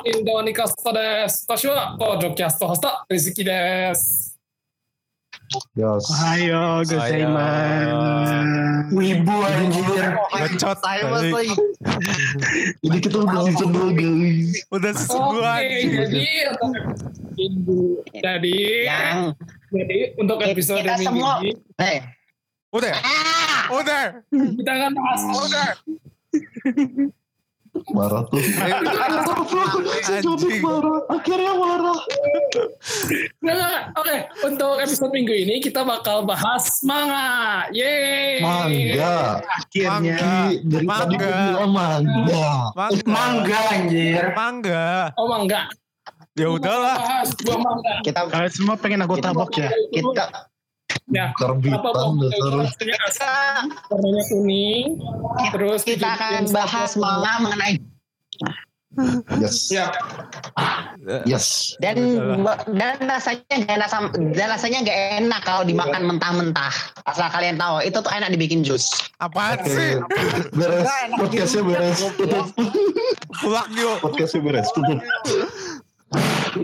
皆さん、インドニカストです。私は、ポッドキャストホスト、リズキです。 Yes. Ayo, gozaimasu. Wibu anjir. Bacot Saya kali. masih Ini kita udah season 2 guys. Udah Oke, sebulan. jadi untuk minggu, jadi, yang jadi untuk episode kita minggu semua- ini eh Udah. ah Udah. kita akan bahas. Udah. Marah tuh. Anjing. marah. Akhirnya marah. Nah, oke, untuk episode minggu ini kita bakal bahas manga. Yeay. Mangga. Akhirnya. Dari tadi Mangga. bilang mangga. Mangga. mangga anjir. Mangga. Oh mangga. Ya udahlah. Kita Kalian semua pengen aku tabok ya? kita Ya. Terbitan Apa dasar. warnanya kuning, terus kita akan bahas manga mengenai Yes. Ya, Yes. dan dan rasanya gak enak dan rasanya gak enak kalau dimakan mentah-mentah. Asal kalian tahu itu tuh enak dibikin jus. Apaan Oke. sih? Beres. Podcastnya beres. Tutup. Pulang yuk. Podcastnya beres. Tutup.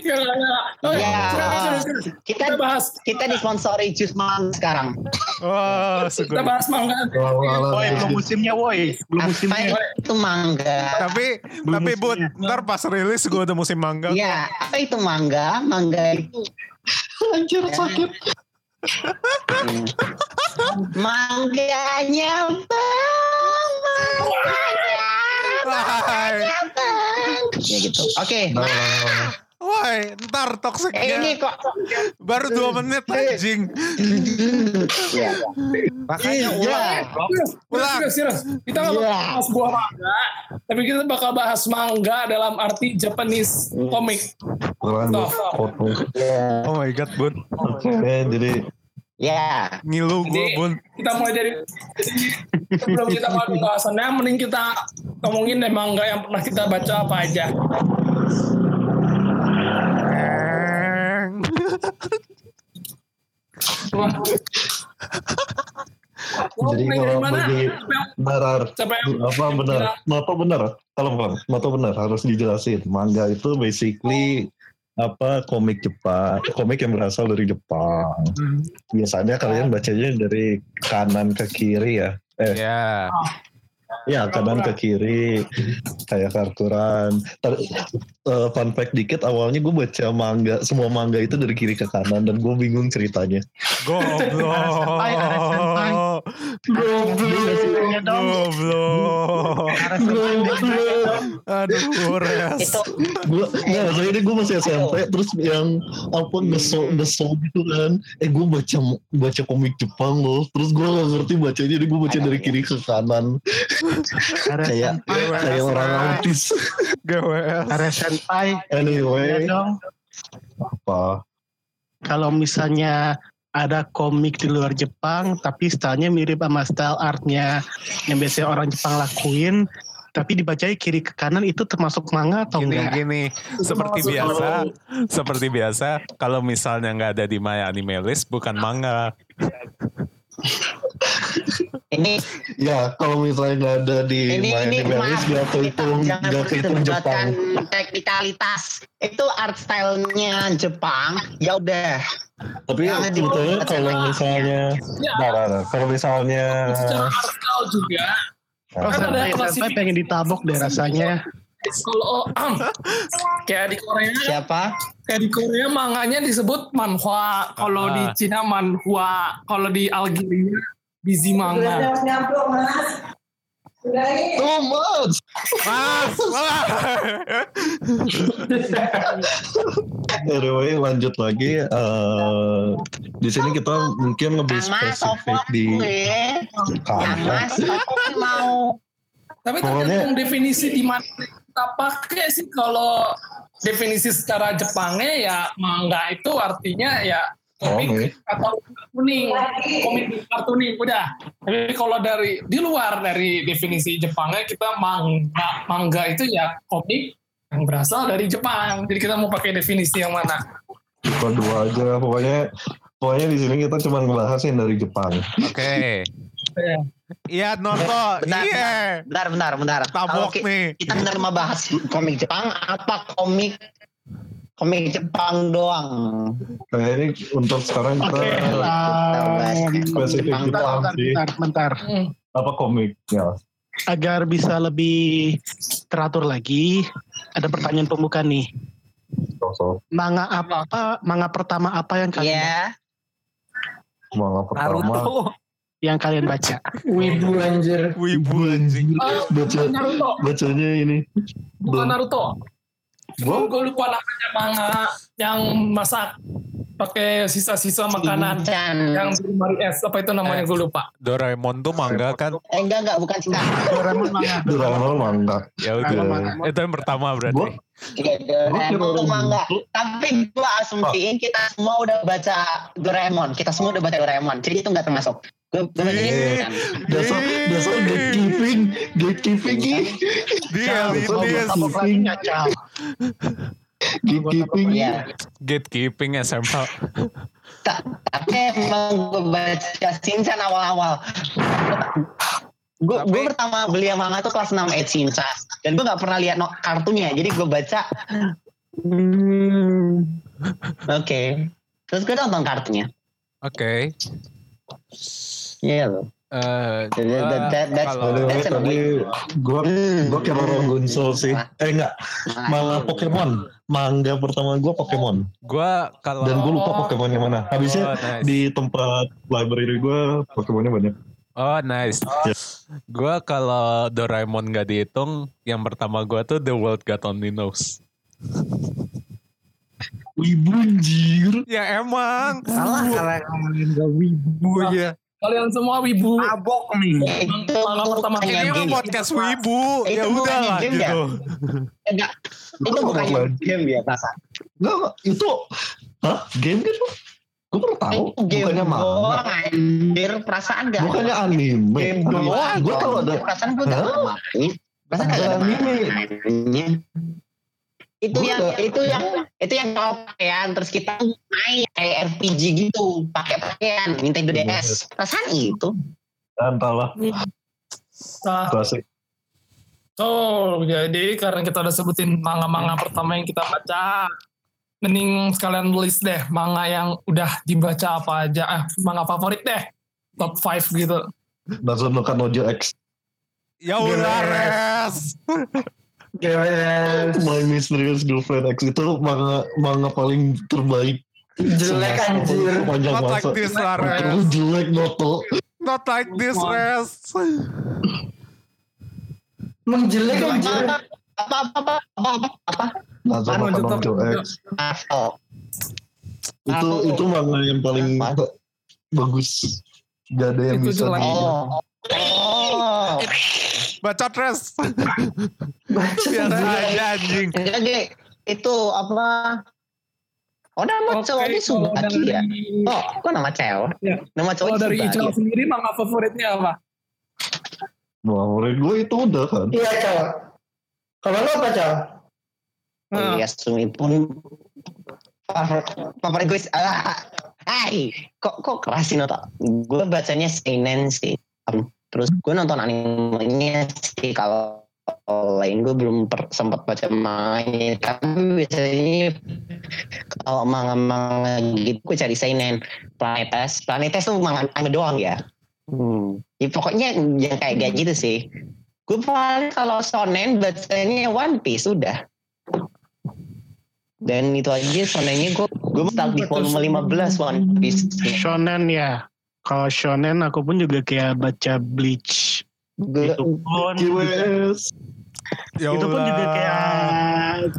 Ya, ya. Oh, Ya. Kita Kita bahas, kita disponsori jus manga sekarang. Wah, kita segun. bahas. Awal-awal Woi, belum musimnya woi. Belum Apa musimnya. itu mangga? Tapi Belum tapi buat ntar pas rilis gue udah musim mangga. Iya, apa itu mangga? Mangga itu Anjir sakit. mangganya bang, Wah, ya gitu. Oke, Nah, wah, ntar eh, ini toksiknya kok baru dua menit anjing. ya. Makanya Iya. ulang. Serius, Ulang. Kita nggak bakal Iya. bahas buah manga, tapi kita bakal bahas manga dalam arti Japanese komik. kurang gue potong. Ya. Oh my god, Bun. Oke, jadi Ya. Ngilu gue, Bun. kita mulai dari sebelum kita mulai pembahasannya, mending kita ngomongin deh manga yang pernah kita baca apa aja. Jadi kalau mana? bagi benar apa benar? Noto benar kalau bang Noto benar harus dijelasin. Manga itu basically apa komik Jepang komik yang berasal dari Jepang. Biasanya kalian bacanya dari kanan ke kiri ya. Eh Ya. Ya kanan ke kiri kayak karturan. Tar- eh, fun fact dikit awalnya gue baca manga semua manga itu dari kiri ke kanan dan gue bingung ceritanya. Senpai. Goblok. Goblok. Aduh, Res. Itu gue nggak maksudnya ini gue masih SMP terus yang apa ngeso ngeso gitu kan eh gue baca baca komik Jepang loh terus gue gak ngerti bacanya jadi gue baca dari kiri ke kanan kayak kayak orang autis GWS. Ya anyway apa Kalau misalnya ada komik di luar Jepang, tapi stylenya mirip sama style artnya yang biasanya orang Jepang lakuin, tapi dibacanya kiri ke kanan itu termasuk manga atau Gini enggak? gini, seperti biasa, kalau- seperti biasa. Kalau misalnya nggak ada di My Anime List, bukan manga. ini ya kalau misalnya nggak ada di ini ini Miami maaf Baris gak kita kehitung jangan gak kehitung Jepang teknikalitas. Itu art stylenya Jepang. Ya udah. tapi sebetulnya kalau misalnya Ya, nah, nah, nah, kalau misalnya secara artikal juga, Oh, Kan ada senpai pengen ditabok deh rasanya. Kalau kayak di Korea Siapa? kayak di Korea manganya disebut manhwa, kalau di Ah. Cina manhwa, kalau di Algeria busy manga. too much Mas. Anyway, lanjut lagi. eh di sini kita mungkin lebih spesifik di gue. Kang kampus. Mas, aku kan mau. Tapi tergantung definisi di mana kita pakai sih kalau definisi secara Jepangnya ya manga itu artinya ya komik Komik. atau kuning, komik kartuning udah. Tapi kalau dari di luar dari definisi Jepangnya kita manga manga itu ya komik yang berasal dari Jepang. Jadi kita mau pakai definisi yang mana? Kedua aja, pokoknya pokoknya di sini kita cuma ngebahas yang dari Jepang. Oke. Iya. Iya Noto. Bentar, Iya. Bentar, bentar, bentar. Kalau Tabok ki- nih. kita benar bahas komik Jepang apa komik komik Jepang doang? Kayaknya untuk sekarang kita Oke, bahas spesifik Jepang bentar, Jepang bentar, sih. bentar, bentar. Hmm. apa komik ya. Agar bisa lebih teratur lagi, ada pertanyaan pembuka nih. So, Manga apa? Manga pertama apa yang kalian Iya. manga pertama Naruto. Yang kalian baca? Wibu anjir. Wibu anjing. Ah, baca Naruto, bacanya ini bukan. Naruto. gua Gue lupa namanya manga yang masak pakai sisa-sisa makanan Chan. yang di lemari es apa itu namanya gue lupa. Doraemon tuh mangga kan? Eh enggak enggak bukan Chan. Doraemon manga. Doraemon manga Ya Doraemon udah. Itu yang pertama gua berarti. Iya Doraemon Gua tuh kira manga. Tapi gua asumsiin kita semua udah baca Doraemon. Kita semua udah baca Doraemon. Jadi itu enggak termasuk. Gue gue baca Eh. itu kan. dasar dasar gatekeeping gatekeeping Dia dia tabok lagi ngacal. gatekeeping Iya. gatekeeping SMA. Ta- Tapi emang gue baca Shinchan awal-awal. Gue gue pertama beli yang manga tuh kelas 6 Ed Shinchan. Dan gue gak pernah lihat no, kartunya. Jadi gue baca. Hmm, Oke. Terus gue nonton kartunya. Oke. Iya loh. Eh, That- that- that- that's- kalau- That's a tadi gua gua kira orang Gunsel sih eh enggak manga Pokemon manga pertama gua Pokemon gua kalau dan gua lupa Oh. Pokemon yang mana Oh, habisnya nice. di tempat library gua Pokemonnya banyak Oh nice. Yes. Gua kalau Doraemon gak dihitung, yang pertama gua tuh The World God Only Knows. Wibu anjir Ya emang. Salah karena ngomongin gak wibu aja. Kalian semua wibu. Mabok nih. Itu pertama bukan Ini emang podcast wibu. Ya udah lah ya? gitu. Enggak. Itu Itu bukan game ya rasa. enggak enggak. itu hah game kan gua baru tahu game bukannya manga anjir. Perasaan gak bukannya anime game doang. gua tahu ada Perasaan gue gak Hah? ada main. Perasaan gak ada anime. Itu yang itu yang itu yang kalau pakaian terus kita main kayak RPG gitu pakai pakaian Nintendo DS. Perasaan itu. entahlah Nah, klasik so jadi karena kita udah sebutin manga-manga pertama yang kita baca, mending sekalian list deh manga yang udah dibaca apa aja. Eh, manga favorit deh. Top 5 gitu. Natsuno no Kanojo X Ya udah res. Gimana? My Mysterious Girlfriend X itu manga manga paling terbaik Jelek anjir. sepanjang Not like masa this lah Itu res. jelek Noto Not like this res. Menjelek Apa anjir. apa apa apa apa apa apa no Kanojo Jotaro. X oh itu Aku- itu manga yang paling Apa? bagus gak ada yang Itu bisa jelek. oh oh Bacot res. Jelek. aja anjing. jadi itu apa Oh nama Oke, cowoknya kalau Subaki ya? dari- Oh, kok nama cewek? Ya. Nama Kalau cowoknya dari. Ichiro sendiri manga favoritnya apa? favorit gue itu udah kan Iya, Cal. Kalau lo apa, Cal? Nah, Iya, Sumi pun favorit gue. Ah, hai, kok kok keras sih nota? Gue bacanya seinen sih. Um, Terus gue nonton animenya sih kalau lain gue belum per, sempat baca manganya tapi biasanya kalau manga-manga gitu gue cari seinen. Planetes planetes tuh manga anime doang ya. Hmm. ya pokoknya yang kayak kayak gitu sih. Gue paling kalau shonen bacanya One Piece udah. Dan itu aja shonennya gue gue start di volume 15 One Piece. Shonen ya. Kalau shonen aku pun juga kayak baca Bleach. Itu pun. GWS Ya itu pun juga kayak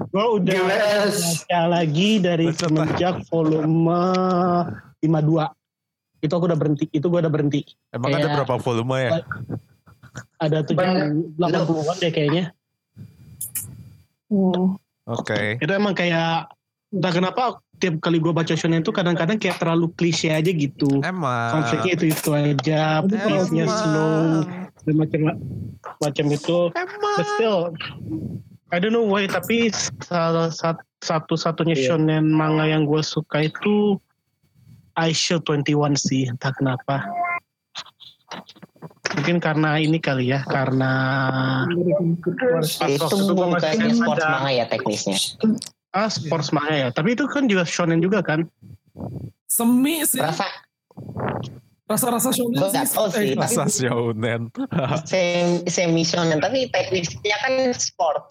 gue udah GWS. baca lagi dari semenjak volume 52 itu aku udah berhenti itu gue udah berhenti. Emang ada kayak- berapa volume ya? ada tujuh delapan puluhan deh kayaknya. Oke. itu emang kayak entah kenapa tiap kali gue baca shonen itu kadang-kadang kayak terlalu klise aja gitu Emang. konfliknya itu itu aja pace-nya slow dan macam macam itu Emang. but still I don't know why tapi salah sat- satu-satunya Iya. shonen manga yang gue suka itu Aisha 21 sih entah kenapa Mungkin karena ini kali ya, karena Itu sports ada- manga ya teknisnya. Ah sports manga ya. Tapi itu kan juga shonen juga kan? Semi sih. Rasa Rasa-rasa shonen sih. tahu sih, Eh, Masa shonen. sem semi shonen tapi teknisnya kan sport.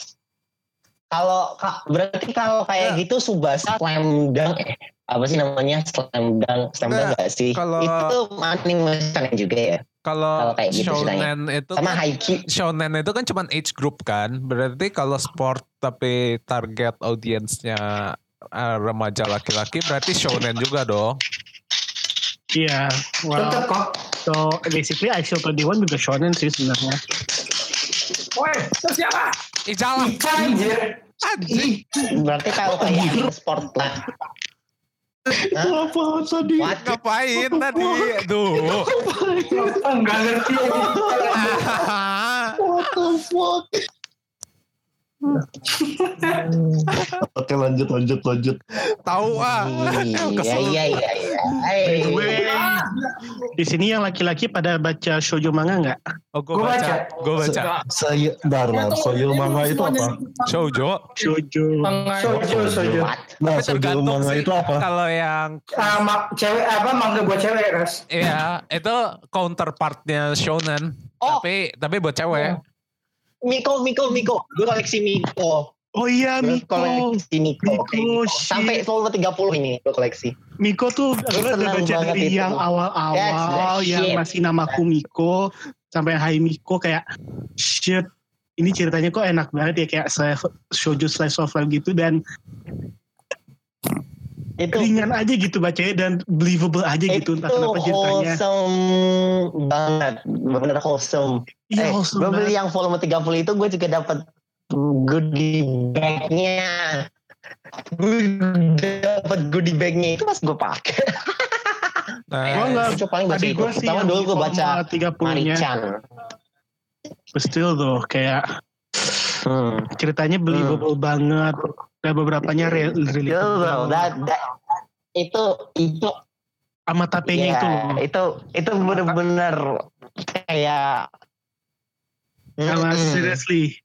Kalau ka- berarti kalau kayak gitu Subasa Slam Dunk eh, apa sih namanya Slam Dunk Slam Dunk Nggak, nggak sih? kalau- Itu anime shonen juga ya. Kalau kayak gitu shonen itu Sama kan Haikyuu. shonen itu kan cuma age group kan. Berarti kalau sport tapi target audiensnya eh, remaja laki-laki berarti shonen juga dong. Iya. Well, Tetep kok. so basically I Shield 21 juga shonen sih sebenarnya. Woi, itu siapa? Ijalah. Ica anjir. Berarti kalau kayak sport lah. Hah? Apa tadi? What? Ngapain tadi? Duh. Enggak ngerti. What the fuck? Oke lanjut lanjut lanjut. Tahu ah. Iya Kesel. iya iya iya. Way, di sini yang laki-laki pada baca shoujo manga nggak? Oh, gue Gua baca. baca. Gue baca. Saya Darla, Soyo manga itu apa? Shoujo. Shoujo. Sojo. What? Nah, tergantung manga itu apa? Kalau yang cewek apa mangga buat cewek ras? Iya, itu counterpartnya shonen. Oh. Tapi tapi buat cewek. Miko Miko Miko. Gue koleksi Miko. Oh iya Gue Miko. koleksi Miko. Miko, Sampai shit. volume 30 ini gue koleksi. Miko tuh gue udah baca dari itu. yang awal-awal yang masih namaku Miko sampai Hai Miko kayak shit ini ceritanya kok enak banget ya kayak shoujo slice of life gitu dan Itu ringan aja gitu bacanya dan believable aja gitu itu entah kenapa ceritanya. wholesome banget. Bener wholesome. Iya, eh, wholesome gue beli yang volume 30 itu gue juga dapat goodie bag-nya. Gue dapat goodie bag-nya itu pas gue pakai. Nah, Gua nggak- Itu paling baca itu. gue Pertama dulu gue baca volume 30-nya. Marichan. But still tuh kayak Hmm. ceritanya believable banget. Dan beberapanya re- Itu bro, relatable. that, that, itu itu Sama tapenya ya, itu loh. itu itu bener-bener kayak Sama Mm-mm. seriously.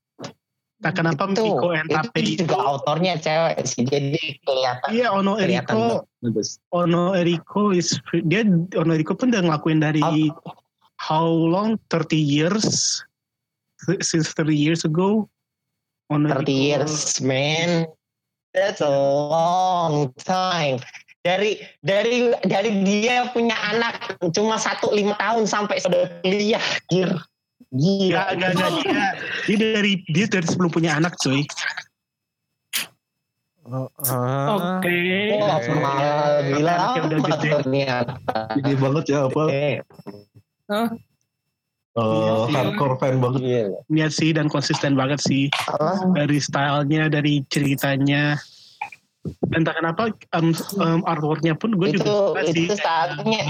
Nah kenapa itu, Miko and Tape itu itu? juga autornya cewek sih jadi kelihatan Iya Ono kelihatan Eriko. Ono Eriko is dia Ono Eriko pun udah ngelakuin dari how long 30 years since 30 years ago Ono 30 Eriko- years man that's a long time dari dari dari dia punya anak cuma satu lima tahun sampai sudah kuliah gir gila Gak, gak, gak, dia, dia dari dia dari sebelum punya anak cuy. ah, Oke. Oh, Oke. malah gila amat ternyata. Banget ya apa? Oke. Eh, Iya. hardcore fan banget. Gila. Niat sih dan konsisten banget sih Apa? dari stylenya, dari ceritanya. Entah kenapa um, um, artworknya pun gue itu juga suka sih. itu stylenya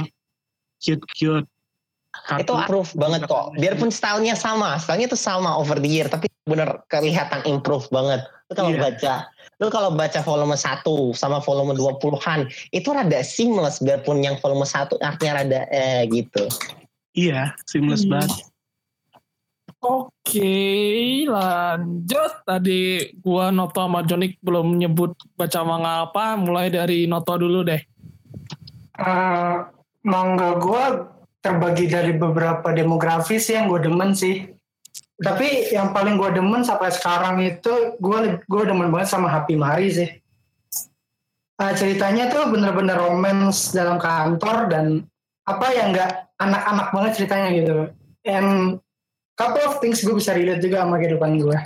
Cute cute. itu improve banget kok biarpun stylenya sama stylenya tuh sama over the year tapi bener kelihatan improve banget lu kalau Iya. baca lu kalau baca volume 1 sama volume 20-an itu rada seamless biarpun yang volume 1 artinya rada eh gitu Iya, seamless Hmm. banget. Oke, lanjut. Tadi gua Noto sama Jonik belum nyebut baca manga apa. Mulai dari Noto dulu deh. Eh, mangga gue terbagi dari beberapa demografi sih yang gue demen sih. Tapi yang paling gue demen sampai sekarang itu gue gue demen banget sama Happy Mari sih. Eh, ceritanya tuh bener-bener romance dalam kantor dan apa yang nggak anak-anak banget ceritanya gitu. And couple of things gue bisa relate juga sama kehidupan gue.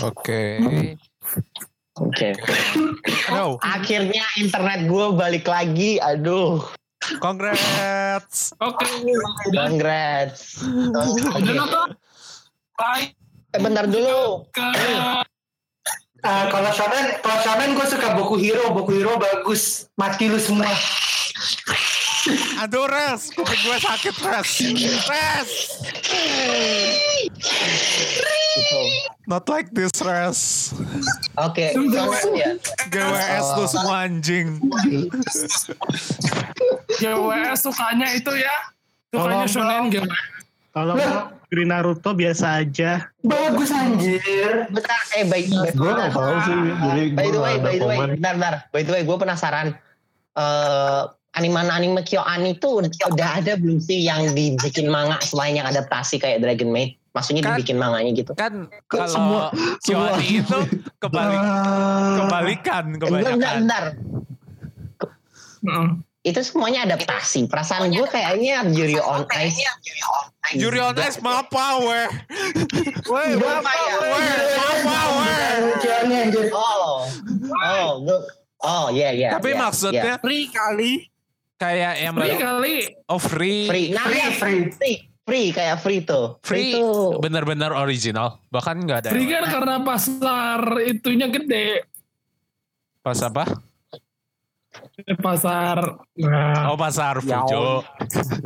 Oke. oke Aduh, akhirnya internet gue balik lagi aduh congrats. Oke, udah, congrats udah. Baik eh, bentar dulu Eh, kalau shonen, kalau shonen gue suka Boku Hero, Boku Hero bagus. Mati lu semua. Aduh, Res. Kuping gue sakit, Res. Res. Not like this, Res. oke ya GWS tuh semua anjing. GWS sukanya itu ya Sukanya shonen gimana? Kalau Green Naruto biasa aja. Bagus anjir. Bentar, eh by, by, Gue gak tahu sih, jadi by gue the way, gak ada by the way, komen. bentar, bentar. By the way, gue penasaran. Eh anime-anime Kyoani itu udah ada belum sih yang dibikin manga selain yang adaptasi kayak Dragon Maid? Maksudnya Kan- dibikin manganya gitu. Kan semua- kalau semua Kyoani itu kebalik Ah, kebalikan Eh, bentar, bentar, kebanyakan. bentar. Heeh. Itu semuanya adaptasi. Perasaan gue kayaknya Yuri on Ice. Yuri on Ice apa weh? Weh, apa weh? Apa weh? Oh, oh, gue- oh, ya, ya. Tapi ya, maksudnya ya. free kali. Kayak yang Free kali. oh free. free, nah, Free, ya, free. free, free, kayak free tuh. Free tuh. bener-bener original. Bahkan nggak ada. Free kan karena pasar itunya gede. Pas apa? Pasar. Nah, Oh pasar Fujo.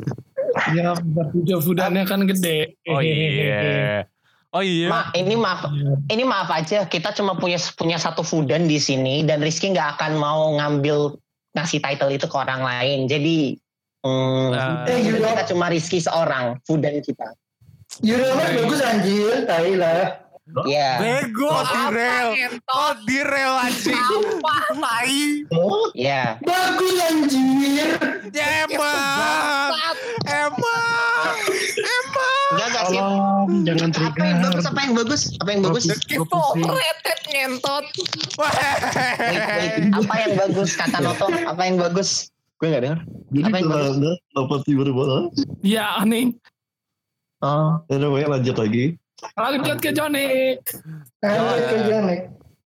ya Fujo Fudannya kan gede. Oh iya. Oh iya. Ma, ini maaf, ini maaf aja. Kita cuma punya punya satu Fudan di sini dan Rizky nggak akan mau ngambil ngasih title itu ke orang lain. Jadi hmm, Yuri, kita cuma Rizky seorang Fudan kita. Ice bagus anjir. Tai lah. Ya. Bego di rel. Oh di rel anjing. Ya. Bagus anjir. Ya emang. Emang. Sih. Tolong jangan Apa yang trigger. bagus? Apa yang bagus? Apa yang bagus? Wait, wait. Apa yang bagus kata Noto? Apa yang bagus? Gue nggak dengar. Jadi Apa yang bagus? dapat tiba-tiba, Ya aneh. Oh, anyway lanjut lagi. Lanjut ke Johnny. Lanjut ke Janek.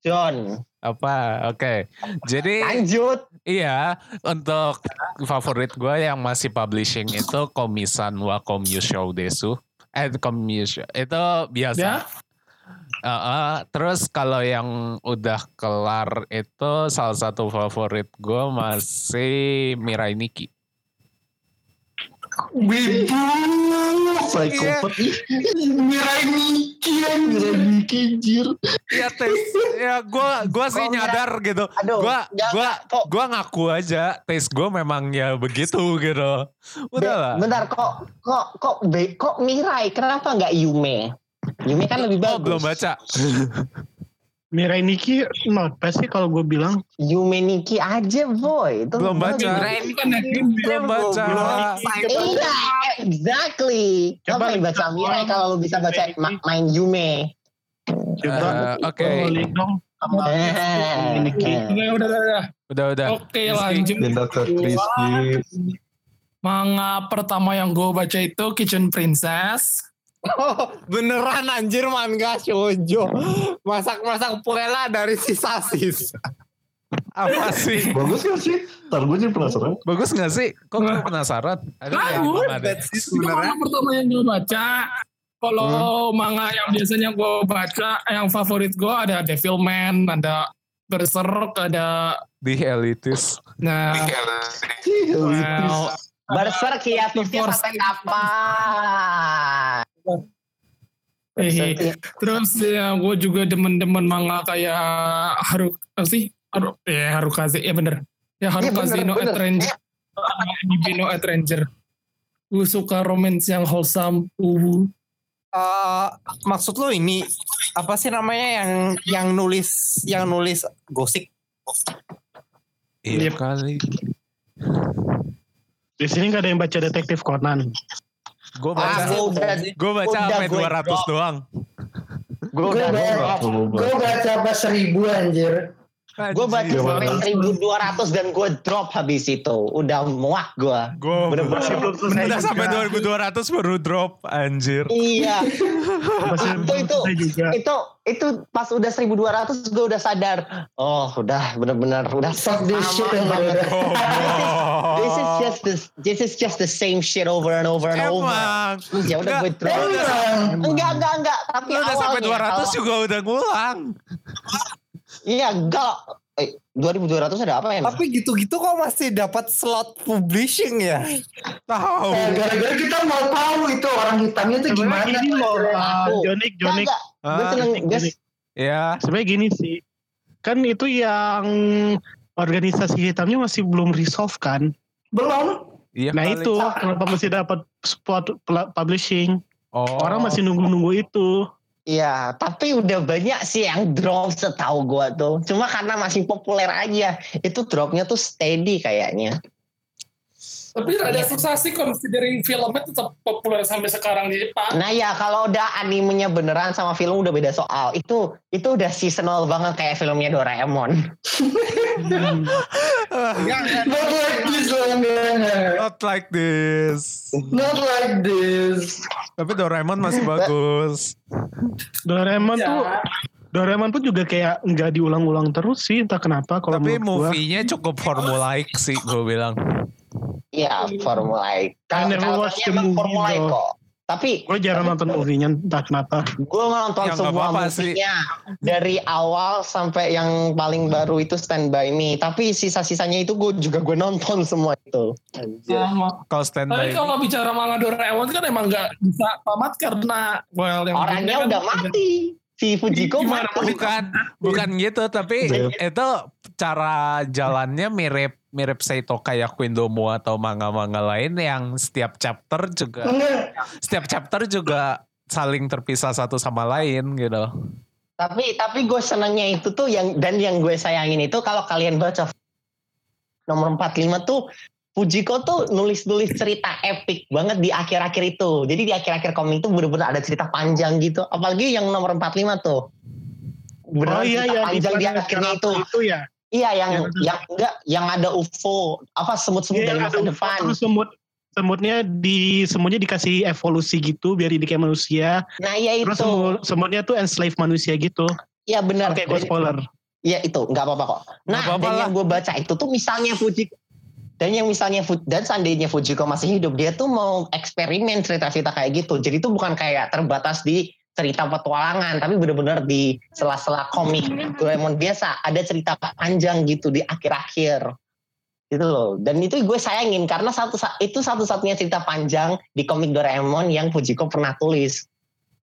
John. Apa? Oke. Jadi Lanjut. iya untuk favorit gue yang masih publishing itu Komisan wa Komyu Show Desu. Eh Komyu Show. Itu biasa. Ya. Uh, uh, terus kalau yang udah kelar itu salah satu favorit gue masih Mirai Nikki. Wibu. Psikopat. Mirai Miki. Mirai Miki anjir. Ya tes, ya gue gua sih nyadar gitu. Gue gua kok. gua ngaku aja tes gue memang ya begitu gitu. Udah lah. Bentar kok kok kok be- kok Mirai kenapa nggak Yume? Yume kan lebih Oh bagus. belum baca. Mirai Nikki not sih kalau gue bilang. Yume Nikki aja boy. Itu Belum baca. Kan. Belum baca. Iya, exactly. Coba lu baca Mirai kalau lu bisa baca ma- main Yume. Coba. Eh, Oke. Eh. Udah, udah, udah, udah. udah. Oke lanjut. Manga pertama yang gue baca itu Kitchen Princess. Oh, beneran anjir manga shoujo. Masak-masak purela dari sisa-sisa. Apa sih? Bagus gak sih? Ntar gue jadi penasaran. Bagus gak sih? Kok gue penasaran? Ada yang Bagus. Itu manga pertama yang gue baca. Kalau manga yang biasanya gue baca, yang favorit gue ada Devilman, ada Berserk, ada Di elitis. nah, well, Berserk hiatusnya sampai kapan? Eh, terus ya gue juga demen-demen manga kayak Haru apa sih? Haru ya Harukaze. Ya bener. Ya Harukaze bener, no bener. Stranger no Stranger gue suka romance yang wholesome. Uh, Eh, maksud lu ini apa sih namanya yang yang nulis yang nulis gosip? Iya. Yep. kali. Di sini nggak ada yang baca detektif Conan. Gue Ah, baca. gua udah Gue baca sampai 200 drop. doang. gue baca, gue baca pas seribu anjir. Gue baca sampai 1200 dan gue drop habis itu. Udah muak gue. Gue. Masih belum selesai udah sampai juga. 2200 baru drop anjir. Iya. Itu itu itu itu pas udah 1200 gue udah sadar. Oh, udah bener-bener udah Fuck this shit banget. udah. This is just the this is just the same shit over and over and over. Ya udah gue Enggak. drop. Enggak enggak enggak. Tapi Lu udah sampai awalnya 200 kalau- juga udah ngulang. Iya enggak. Eh, 2200 ada apa ya? Tapi gitu-gitu kok masih dapat slot publishing ya? Tahu. Eh, Gara-gara kita mau tahu itu orang hitamnya itu gimana. Gini loh, uh, Aku. Jonik, Jonik. enggak. Gue Ah, seneng gue Ya. Sebenarnya gini sih, kan itu yang organisasi hitamnya masih belum resolve kan? Belum. Iya Nah itu kenapa masih dapat spot publishing? Oh. Orang masih nunggu-nunggu itu. Iya, tapi udah banyak sih yang drop setahu gua tuh. Cuma karena masih populer aja. Itu dropnya tuh steady kayaknya. Tapi rada susah sih considering filmnya tetap populer sampai sekarang di Jepang. Nah ya kalau udah animenya beneran sama film udah beda soal. Itu itu udah seasonal banget kayak filmnya Doraemon. Not like this. Not like this. Not like this. Tapi Doraemon masih bagus. Doraemon Ya. tuh Doraemon pun juga kayak nggak diulang-ulang terus sih entah kenapa kalau Tapi movie-nya cukup formulaik sih gue bilang. Iya, formulaik. I never Kalau watch the emang movie, formulaik though. kok. Tapi Gue jarang nonton movie-nya entah kenapa. gue nonton Ya, semua sih. movie-nya dari awal sampai yang paling baru itu Stand By Me. Tapi sisa-sisanya itu gue juga gue nonton semua itu. Sama. Kalau stand Tapi by kalau bicara manga Doraemon kan emang nggak bisa tamat karena well yang Orangnya bikinnya udah kan mati. Si Fujiko Gimana mati. bukan bukan gitu tapi itu cara jalannya mirip mirip Seito kayak Quindomo atau manga-manga lain yang setiap chapter juga setiap chapter juga saling terpisah satu sama lain gitu. Tapi tapi gue senangnya itu tuh yang dan yang gue sayangin itu kalau kalian baca nomor 45 tuh Fujiko tuh nulis-nulis cerita epic banget di akhir-akhir itu. Jadi di akhir-akhir komik itu bener-bener ada cerita panjang gitu. Apalagi yang nomor 45 tuh. Beneran oh iya iya panjang di mana akhirnya itu. itu ya. Iya yang Yang ada- yang enggak yang ada UFO apa semut-semut Iya, dari yang masa depan. terus semut semutnya di semutnya dikasih evolusi gitu biar jadi kayak manusia. Nah iya itu. Terus semut, semutnya tuh enslave manusia gitu. Iya benar. Oke, gue Dan- spoiler. Iya itu nggak apa-apa kok. Nah Nggak apa-apa dan lah. yang gue baca itu tuh misalnya Fuji dan yang misalnya dan seandainya Fujiko masih hidup dia tuh mau eksperimen cerita-cerita kayak gitu. Jadi itu bukan kayak terbatas di cerita petualangan tapi bener-bener di sela-sela komik Doraemon biasa ada cerita panjang gitu di akhir-akhir gitu loh dan itu gue sayangin karena satu itu satu-satunya cerita panjang di komik Doraemon yang Fujiko pernah tulis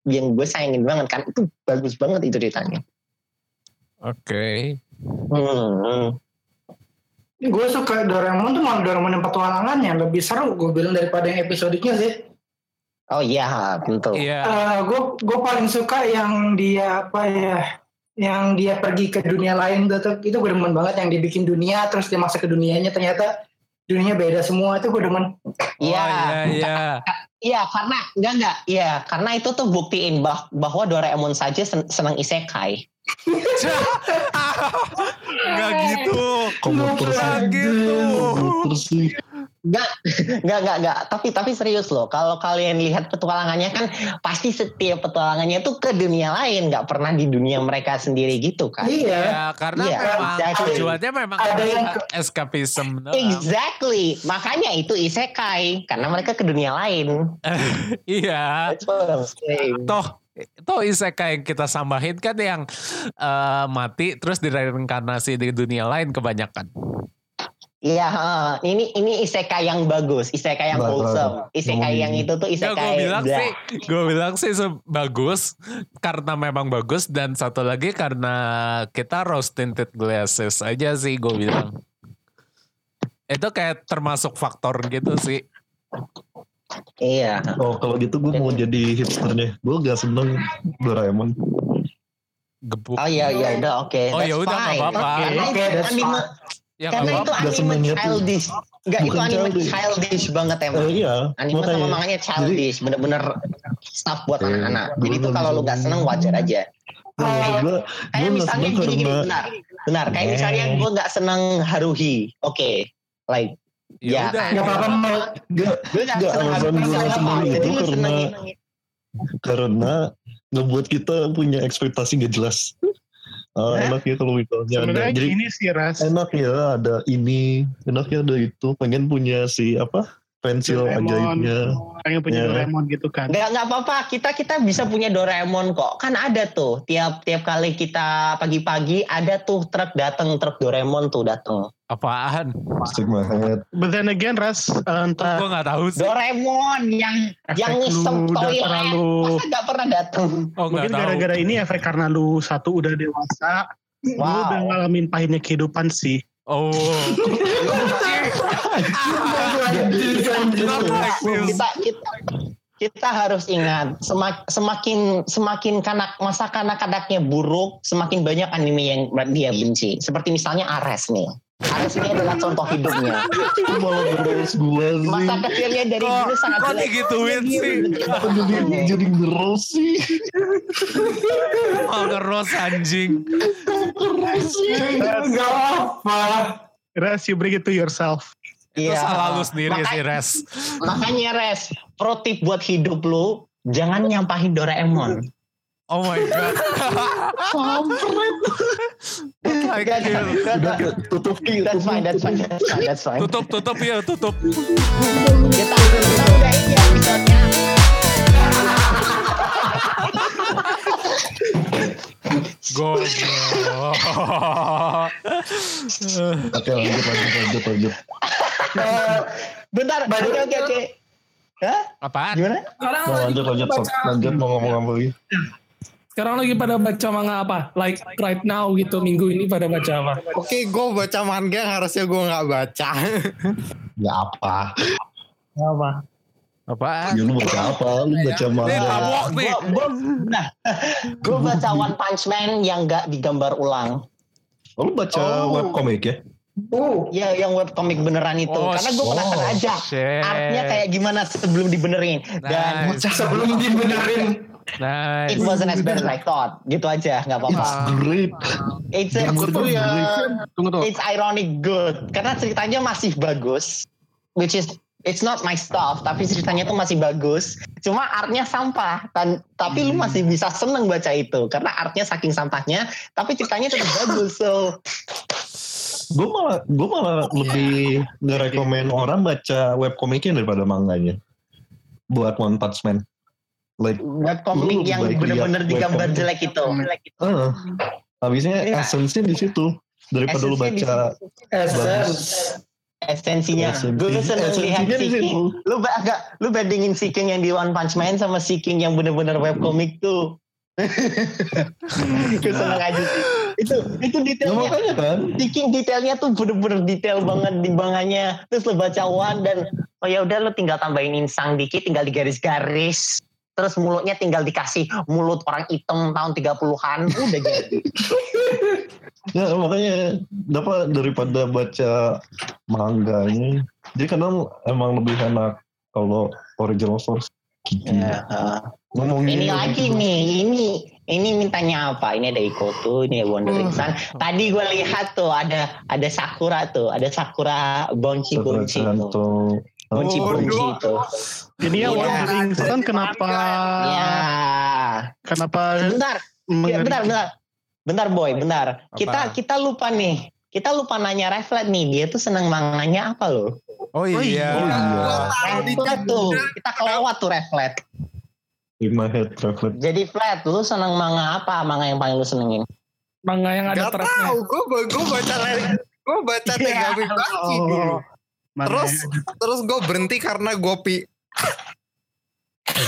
yang gue sayangin banget kan itu bagus banget itu ceritanya Oke. Hmm. Gue suka Doraemon tuh malah Doraemon yang petualangannya lebih seru gue bilang daripada yang episodiknya sih. Oh iya, tentu. Iya. gue gue paling suka yang dia apa ya yang dia pergi ke dunia lain tuh, tuh itu gue demen banget yang dibikin dunia terus dia masuk ke dunianya ternyata dunianya beda semua itu gue demen Iya, Oh, iya iya. iya karena enggak enggak, iya karena itu tuh buktiin bah, bahwa Doraemon saja sen- senang isekai. Enggak gitu. Enggak gitu. Enggak, enggak enggak enggak. Tapi tapi serius loh, kalau kalian lihat petualangannya kan pasti setiap petualangannya tuh ke dunia lain, nggak pernah di dunia mereka sendiri gitu kan. iya Ya, karena Iya, memang exactly. tujuannya memang Ada yang escapism doang. Exactly, makanya itu isekai karena mereka ke dunia lain. Iya. That's what I'm saying. Toh toh isekai yang kita sambahin kan yang eh, mati terus direinkarnasi di dunia lain kebanyakan. Iya, heeh. ini ini isekai yang bagus, isekai yang Bah, wholesome. Isekai yang itu tuh Ya isekai gue bilang blah. sih, gue bilang sih bagus karena memang bagus dan satu lagi karena kita rose tinted glasses aja sih gue bilang. Itu kayak termasuk faktor gitu sih. Iya. Oh kalau gitu gue mau jadi hipsternya. Gue gak seneng Doraemon. Gebuk. Oh iya iya udah oke. Oh, That's ya udah, apa-apa. Oke, that's anime, Ya karena nggak itu. Nggak anime childish. Enggak itu anime childish. childish banget emang. iya, Anime sama makanya. manganya childish, bener-bener stuff buat Eh, anak-anak. gue Jadi itu nggak kalau lu gak seneng wajar aja. Gue gue gue Kayak gak misalnya seneng gini-gini, karena benar. Benar, kayak misalnya Eh. gue gak seneng Haruhi. Oke, like Ya Ya, udah. nggak apa-apa Mal. gak gue gak Nggak, seneng alasan Haruhi. gue nggak nggak seneng itu Jadi lu karena- karena ngebuat kita punya ekspektasi gak jelas. Hah? enak ya kalau misalnya ada. Jadi gini sih Ras. enak ya ada ini, enak ya ada itu. Pengen punya si apa pensil Doraemon. ajaibnya. Pengen punya Ya. Doraemon gitu kan. Nggak nggak apa-apa, kita kita bisa punya Doraemon kok. Kan ada tuh tiap tiap kali kita pagi-pagi ada tuh truk datang truk Doraemon tuh datang. Apaan? Asik banget. But then again Ras, eh, entah Gue gak tahu sih. Doraemon yang yang efek lu udah toilet terlalu masa nggak pernah datang. Oh gak mungkin gara-gara ini efek karena lu satu udah dewasa, lu Wow. udah ngalamin pahitnya kehidupan sih. Oh. Kita kita kita harus ingat semak- semakin semakin kanak masa kanak-kanaknya buruk semakin banyak anime yang dia benci seperti misalnya Ares nih Ares ini adalah contoh hidupnya Itu malah beres gue sih. masa kecilnya dari Kok- dulu sangat kok jelek digituin Dia sih? Kenapa jadi jadi ngeros sih? Oh, ngeros anjing. Enggak apa. Res, you bring it to yourself. Itu Iya. salah lu sendiri Maka- sih, Res. makanya res pro tip buat hidup lu jangan nyampahin Doraemon Oh my god. Like, That's fine, Udah that's- tutup ki, that's tutup. fine that's fine that's fine that's fine tutup, tutup ya, tutup. kita udahin ya episode-nya Goblok. Oke lanjut lanjut lanjut lanjut. Eh, bentar oke oke oke Hah? Apaan? gimana Sekarang Mau lagi lanjut lanjut baca, lanjut mau ngomong apa lagi? sekarang lagi pada baca manga apa? Like right now gitu minggu ini pada baca apa? Oke, gue baca manga yang harusnya gue nggak baca. Ya apa? Apa? Apaan? Ya lu baca apa? Lu baca Nih, manga. nih. Gua, gua, nah, gue baca One Punch Man yang gak digambar ulang. Oh, lu baca Oh. webcomic ya? Uh, Ya, yang webcomic beneran itu. Oh, Karena gue penasaran oh, aja. shit. Artnya kayak gimana sebelum dibenerin. Dan Nice. sebelum dibenerin. Nice. it wasn't as bad as I thought. Gitu aja, nggak It's apa-apa. great. It's, a, tuh ya. Tunggu tuh. it's ironic good. Karena ceritanya masih bagus. Which is It's not my stuff, tapi ceritanya tuh masih bagus. Cuma artnya sampah, dan tapi lu masih bisa seneng baca itu karena artnya saking sampahnya, tapi ceritanya tetap bagus. So Gue malah gue malah lebih ngerekomen orang baca webcomicnya daripada manganya. Buat One Punch Man. Like, webcomic Lu yang bener-bener digambar jelek itu. eh, habisnya Iya. esensinya di situ. Daripada lu baca Essence. Esensinya, Esensi- gue seneng lihat Seeking. Lu agak, lu bandingin Seeking yang di One Punch Man sama Seeking yang bener-bener webcomic tuh. gue seneng aja sih. Itu itu Ya detailnya. makanya kan. Seeking detailnya tuh bener-bener detail banget di bangannya. Terus lo baca One dan oh ya udah lo tinggal tambahin insang dikit, tinggal digaris-garis. Terus mulutnya tinggal dikasih mulut orang hitam tahun 30-an, udah jadi. Ya makanya dapat daripada baca mangganya. Jadi kadang emang lebih enak kalau original source. Gitu. Ya, uh, Ngomongin ini lagi nih, ini ini mintanya apa? Ini ada Ikoto, ini ada Wandering Sun. Tadi gue lihat tuh ada ada Sakura tuh, ada Sakura Bonchi Bonchi tuh. Santo. Bonchi Oh, tuh. Jadi ya. Wandering Sun kenapa Ya. kenapa Bentar, Ya, bentar, bentar. Bentar boy, bentar. Apa? Kita kita lupa nih. Kita lupa nanya Reflet nih, dia tuh seneng manganya apa loh? Oh iya. Oh iya. Reflet tuh, kita kelewat tuh Reflet. My head reflect. Jadi Flat, lu seneng manga apa? Manga yang paling lu senengin? Manga yang ada Gak tracknya. tau, gue gue baca gue baca Iya. Tegami Oh, dulu. mana Terus ya? terus gue berhenti karena gue pi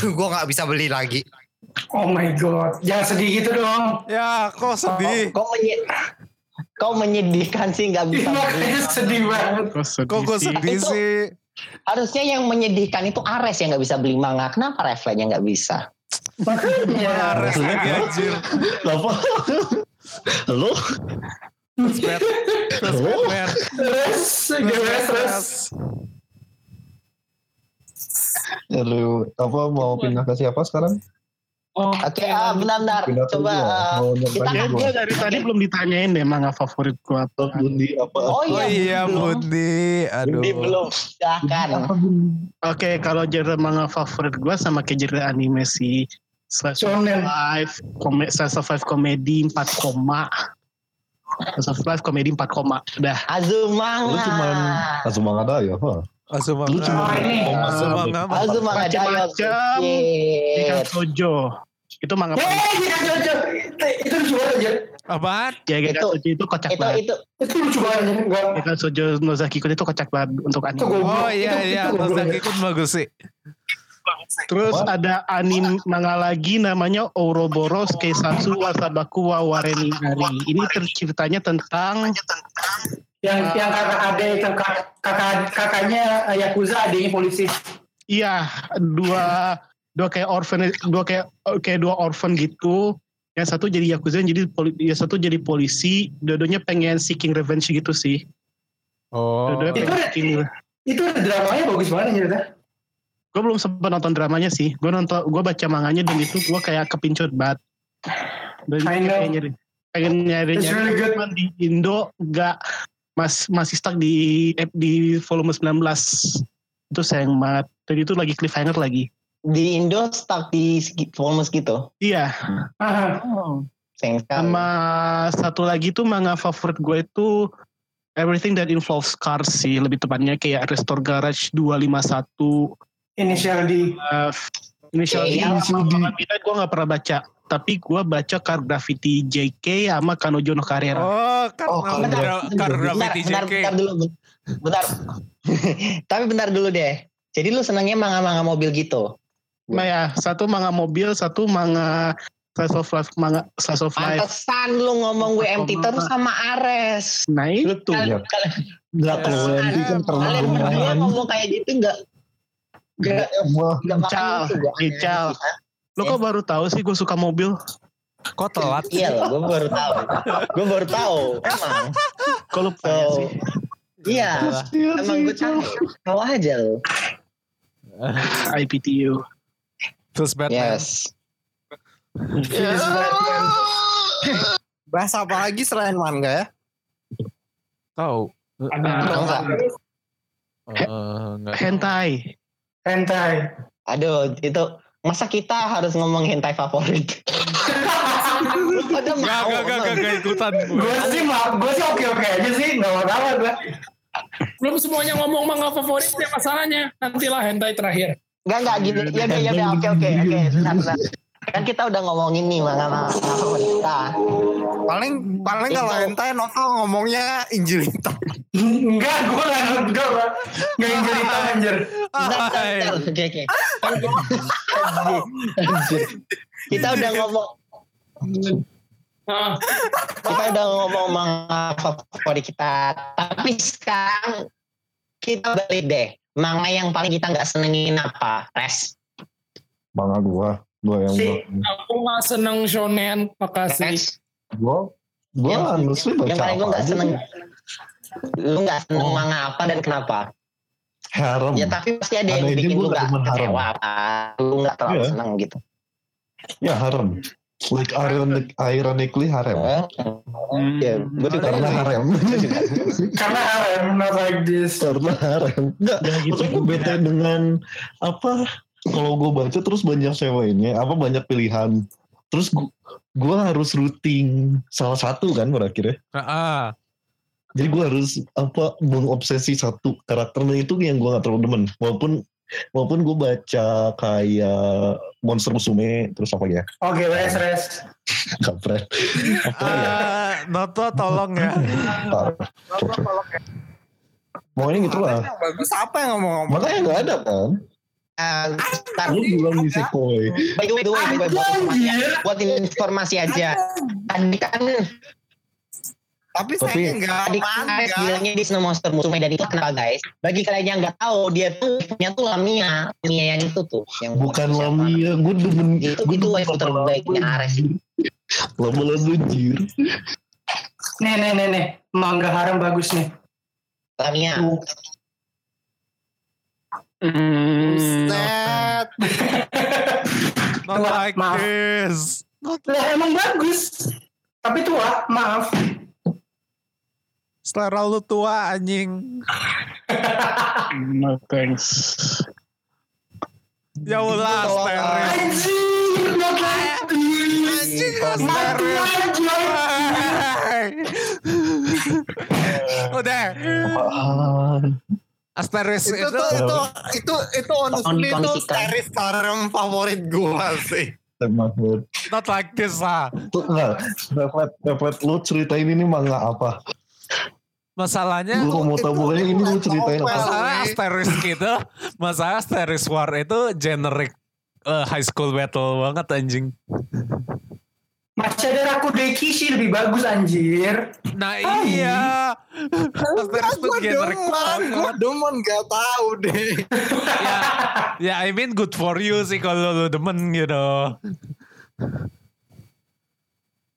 gue nggak bisa beli lagi. Oh my god. Jangan sedih gitu dong. Ya, kok sedih? Kau menye Kau menyedihkan sih nggak bisa. Makanya sedih banget. Kok sedih Kok sedih Itu- sih? Harusnya yang menyedihkan itu Ares yang nggak bisa beli manga. Kenapa Reflet yang nggak bisa? Makanya. Ares lagi anjir. Gimana terus? Halo, apa mau pindah ke siapa sekarang? Oh, Oke, ah, benar-benar. Coba Mau kita kan gue dari tadi belum ditanyain deh manga favorit gue apa. Bundi apa? Oh Oh iya, iya, belum. Bundi. Aduh. Bundi belum. Silakan. Oke, kalau genre manga favorit gue sama kayak genre anime sih. Slice of Shonen. life, komedi, slice of life komedi 4 koma. Slice of life komedi 4 koma. Udah. Azumanga. Lu cuman Azuma nggak ada ya? Apa? Asuma Lu cuma Ah, ini. Asuma Azumanga Dayo. Macam-macam. Ikan Sojo. Itu manga Eh, iya, iya, iya. Itu lucu banget aja. Apaan? Ya, Ikan Itu- Sojo itu kocak Itu banget. itu Itu lucu banget aja. Enggak. Ikan Sojo Nozaki Kun itu kocak banget untuk Itu anime. Oh iya Itu- iya, itu Nozaki. Kun bagus sih. Terus Apa? ada anime manga lagi namanya Ouroboros Keisatsu Wasabaku wa Wareni Ari. Ini ter- ceritanya tentang Yang Ah. yang kakak adik kakak kakak kakaknya yakuza adiknya polisi. Iya, dua dua kayak orphan, dua kayak kayak dua orphan gitu. Yang satu jadi yakuza, yang jadi poli, yang satu jadi polisi. Dua-duanya pengen seeking revenge gitu sih. Oh. Dua-duanya Itu seeking. Itu dramanya bagus banget cerita. Gue belum sempat nonton dramanya sih. Gue nonton, gue baca manganya dan itu gue kayak kepincut banget. Dan I know. pengen nyari, pengen nyari, It's nyari really good. di Indo nggak mas masih stuck di di volume 19 itu sayang banget. Dan itu lagi cliffhanger lagi. Di Indo stuck di volume segitu. Iya. Sayang sekali. sama satu lagi tuh manga favorit gue itu Everything that involves cars sih lebih tepatnya kayak Restore Garage 251 Inisial D. uh, Initial D Iya, sama Manga Midnight gue gak pernah baca tapi gue baca Car Graffiti JK sama Kanojo no Carrera Oh, karena Oh, karena bentar, bentar, graffiti bentar, JK. bentar dulu. Bentar. Tapi bentar dulu deh. Jadi lu senangnya manga-manga mobil gitu? Nah ya satu manga mobil satu manga slice of life manga slice of life Pantesan lu ngomong WMT terus sama Ares. nah Lu itu Iya. kal- Enggak kalau WMT kan karena kalian berdua ngomong kayak gitu enggak enggak Wah, enggak Ical, lo kok baru tahu sih gue suka mobil Kok telat? Iya loh, gue baru tahu. gue baru tahu. Emang. kalau tanya So, sih iya. Emang gue tahu. Tahu aja lo. IPTU Terus Batman. Yes. Bahas apa lagi selain manga ya? Tahu. Ada Tahu nggak? Eh, nggak. hentai Hentai. Aduh, itu masa kita harus ngomong hentai favorit? Pada Gak, mau? gak, gak, gak, gak ikutan gue. Sih ma- gue sih oke oke aja sih nggak masalah gue. Belum semuanya ngomong manga favoritnya masalahnya. Nantilah hentai terakhir. Enggak, enggak gini. Ya udah, ya udah, oke, oke, oke. Kan kita udah ngomongin nih favorit kita. Paling paling kalau Itu. hentai novel ngomongnya Injil hitam. Enggak, gue nggak nggak nggak nggak yang cerita anjir. Oke, oke. Kita udah ngomong kita udah ngomong manga favorit kita. Tapi sekarang kita balik deh. Manga yang paling kita nggak senengin apa? Res. Manga gua, gua yang Si. gua, aku nggak seneng shonen. Makasih. Res. gua, gua Yang- honestly baca Yang paling gue apa nggak aja seneng. Lu nggak seneng Oh. manga apa dan kenapa? Harem. Ya tapi pasti ada Ada yang bikin gua lu nggak kecewa apa. Lu gak terlalu Iya. seneng gitu. Ya harem. Like ironic, ironically harem. Eh, Ya, gue juga Karena harem. Karena harem not like this. Karena harem. Enggak, Ya gitu gue bete dengan apa? Kalau gue baca terus banyak ceweknya apa banyak pilihan. Terus gue, gue harus routing salah satu kan berakhirnya Ah, jadi gue harus apa mengobsesi satu karakternya itu yang gue gak terlalu demen. Walaupun walaupun gue baca kayak Monster Musume terus apa ya? Oke, res res. kampret apa ya? Ah, Noto tolong ya. Ntar, coba. pokoknya gitu lah. Yang bagus. Apa yang ngomong-ngomong? makanya gak ada kan? Eh, lu bilang di Sekoi by the way, by the way, buat informasi aja. Tadi kan, Tapi Tapi- saya nggak kan manga. bilangnya di Snow Monster Musume dan itu kenapa guys? Bagi kalian yang nggak tahu, dia tuh punya tuh Lamia, Lamia yang itu tuh, yang bukan? Lamia gue demen Itu gue itu waifu terbaiknya Ares. lama-lama jir Nih nih nih nih. Mangga harem bagus nih. Lamia. Hmm, Set. Not Tua, like maaf. this. Lah emang bagus. Tapi tua, maaf. Selera lu tua anjing. no thanks. Ya steril. Not like this. Anjing, aja. Udah. Asteris itu itu, itu itu itu honestly itu series harem favorit gua sih. Banget. not like this lah. Tuh enggak, Reflet, Reflet, lu ceritain ini manga apa? Masalahnya Gue mau tahu pokoknya ini lu ceritain apa? masalah Asteris gitu, masalah Asteris War itu generic eh, high school battle banget anjing. Masih ada Rakudeki sih lebih bagus anjir. Nah iya. Tuh Gue genre demen, gue banget. demen gak tahu deh. ya, ya I mean good for you sih kalau lu demen gitu.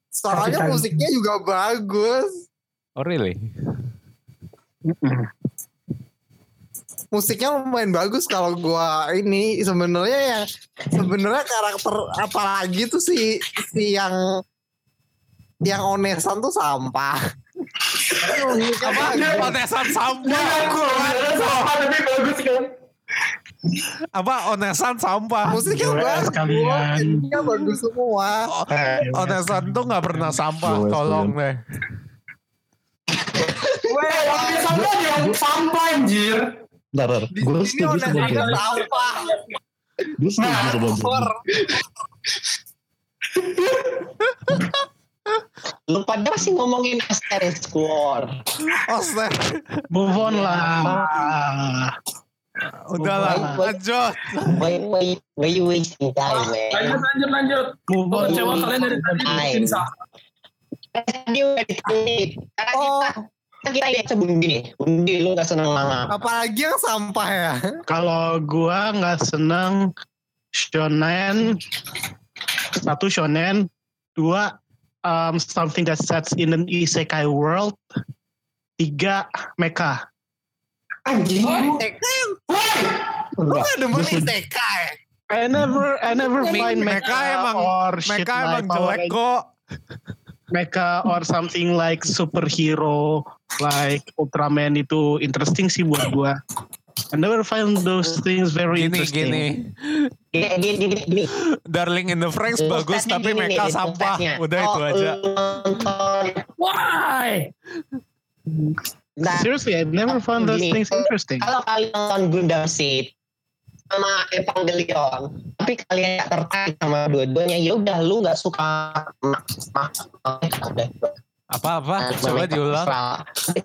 Soalnya musiknya juga bagus. Oh really? Musiknya lumayan bagus kalau gua ini sebenarnya yang sebenarnya karakter apalagi tuh si si yang yang onesan tuh sampah. Apa? Onesan Ya sampah. aku, ada sama tapi bagus kan. Apa? Onesan sampah. Musiknya bagus. Musiknya bagus semua. Onesan tuh nggak pernah sampah. Tolong deh. Weh, yang di sana yang sampah anjir. Bentar, bentar. Di gue setuju sama onesan Jim. sampah. Gue setuju Nah, sama Jim. Lu pada masih ngomongin Asterisk War. Oster. Move on lah. Udahlah, lanjut. Why, why you wasting time, man? Lanjut, lanjut, lanjut. Move on. kecewa kalian dari tadi Tadi udah. Karena Oh. kita, bundi nih. Bundi lu gak seneng manga. Apalagi yang sampah ya. Kalau gua nggak seneng shonen, satu shonen, dua um, something that sets in an isekai world, tiga mecha. Anjing. Lu gak demen isekai. I never, I never find Mecha mecha, emang- or like emang jelek kok. Mecha or something like superhero like Ultraman itu interesting sih buat gua. I never find those things very Gini, interesting. gini. Gini, gini, gini, gini. Darling in the Franks bagus tapi gini mereka sampah. Udah Oh, itu aja. nonton. Why? Nah, Seriously, I never found those Gini, things interesting. kalau kalian nonton Gundam Seed sama Evangelion, tapi kalian gak tertarik sama dua-duanya, ya udah lu nggak suka udah. Apa-apa? Nah, Coba mecha diulang.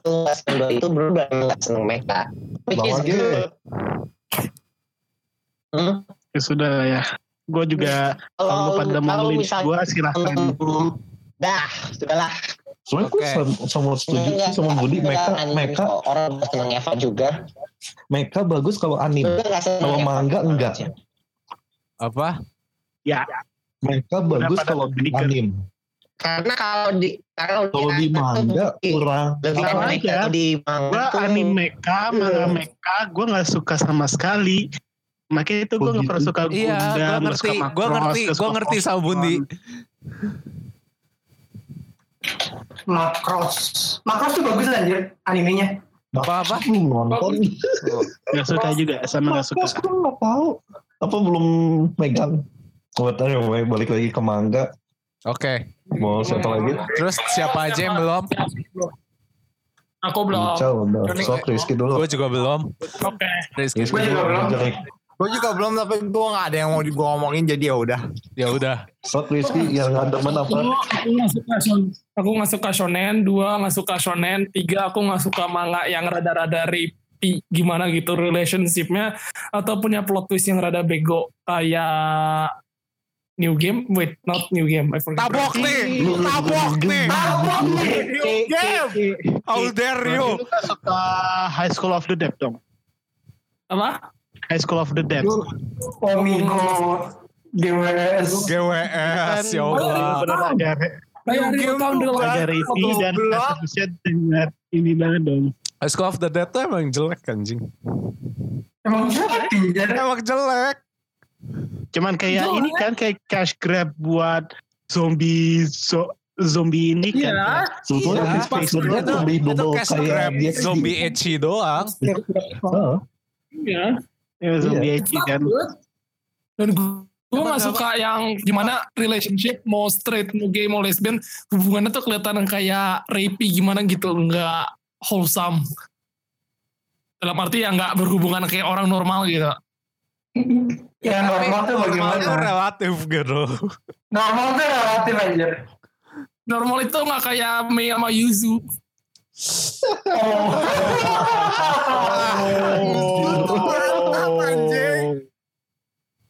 lu nggak seneng dua itu berubah nggak seneng mecha. Which is good. Hmm? Ya sudah lah ya. Gua juga kalau lu pada mau gua silahkan. Dah, sudahlah. Sebenarnya gue Oke. sama, sama setuju Enggak, sih sama Budi. enggak, Mereka, anime mereka, kok. orang seneng Eva juga. mereka bagus kalau anime. Gue Kalau manga enggak. Apa? Ya, Mereka bagus kalau di anime. Karena kalau di kalau Kalau di manga kurang. lebih enak aja. kalau di manga gua tuh anime mecha, manga mecha, gua nggak suka sama sekali. Makanya itu gua Oh, nggak pernah gitu. suka Iya, gue Gundam, ngerti, gue ngerti, gue ngerti sama. Bundi. Macross. Macross tuh bagus anjir animenya. Apa-apa? Hmm, nonton. Nggak suka juga, sama nggak suka. Mas, gue nggak tahu. Apa belum megang? Buat anyway, balik lagi ke manga. Oke. Mau siapa lagi? Terus siapa aja yang belum? Aku belum. Ciao, udah. Sok Rizky dulu. Gue juga belum. Oke. Rizky. Rizky Gue juga belum. Gue juga belum tapi gue gak ada yang mau gue ngomongin jadi ya udah. Ya udah. Sok Rizky yang ada apa? Aku nggak suka shonen. Aku nggak suka shonen. Dua nggak suka shonen. Tiga aku nggak suka manga yang rada-rada ripi gimana gitu relationshipnya atau punya plot twist yang rada bego kayak New Game. Wait, not New Game. I forgot. Tabok nih, tabok nih. New game. How dare you? Lu suka High School of the Dead dong? Apa? High School of the Dead. Omigo. GWS. GWS ya Allah. Bener ada tahun ada Revie dan buset dengar ini banget dong. High School of the Dead tuh emang jelek anjing. Emang siapa anjir? Emang jelek. Cuman kayak Jelek. ini kan kayak cash grab buat zombie zo- zombie ini kan. Iya. Sebetulnya Iya, Chris Pratt sebenarnya Itu, itu cash grab zombie ecchi doang. Heeh. Iya. Ya, zombie edgy kan. Dan gue gak suka yang gimana relationship mau straight mau gay mau lesbian hubungannya tuh kelihatan yang kayak rapey gimana gitu nggak wholesome. Dalam arti ya nggak berhubungan kayak orang normal gitu. Ya normal tuh Normal tuh bagaimana? relatif gitu. Normal tuh relatif anjir. normal itu nggak kayak Mei sama Yuzu Anjing.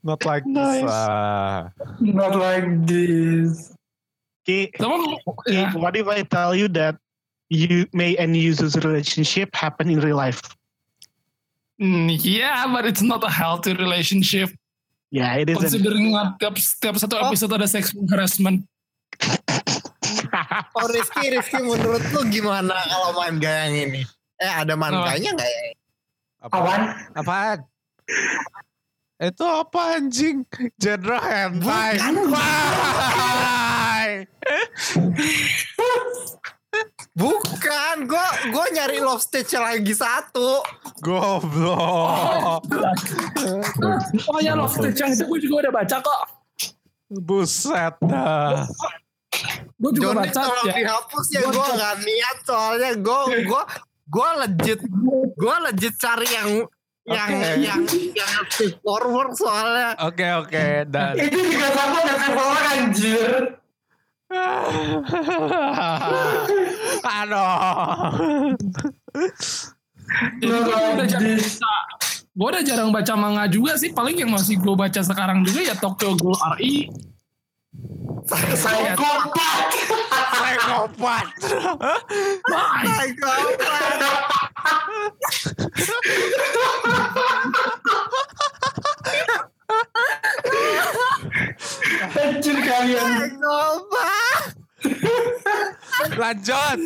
Not like Nice. this. ah. Not like this. Okay, ya. what if I tell you that you may and uses relationship happen in real life? Hmm, yeah, but it's not a healthy relationship. Yeah, it isn't. Considering tiap, tiap satu episode ada sexual harassment. Oh Rizky, Rizky menurut lu gimana kalau manga yang ini? Eh ada manganya nggak ya? Kawan, Apaan? Itu apa anjing? Genre hentai. Why? Bukan, gue gue nyari love stage lagi satu. Goblok. Oh ya, Love Stage yang itu gue juga udah baca kok. Buset dah. Gue juga Johnny baca tolong ya. dihapus ya, gue nggak niat soalnya gue gue gue legit gue legit cari yang yang Oke. yang yang forward soalnya. Oke oke dan itu juga sama dengan orang anjir. Aduh. Jadi gue udah jarang baca. Gue udah jarang baca manga juga sih. Paling yang masih gue baca sekarang juga ya Tokyo Ghoul RI. Psikopat. Psikopat. Why? Anjir kalian. Psychopat. Lanjut.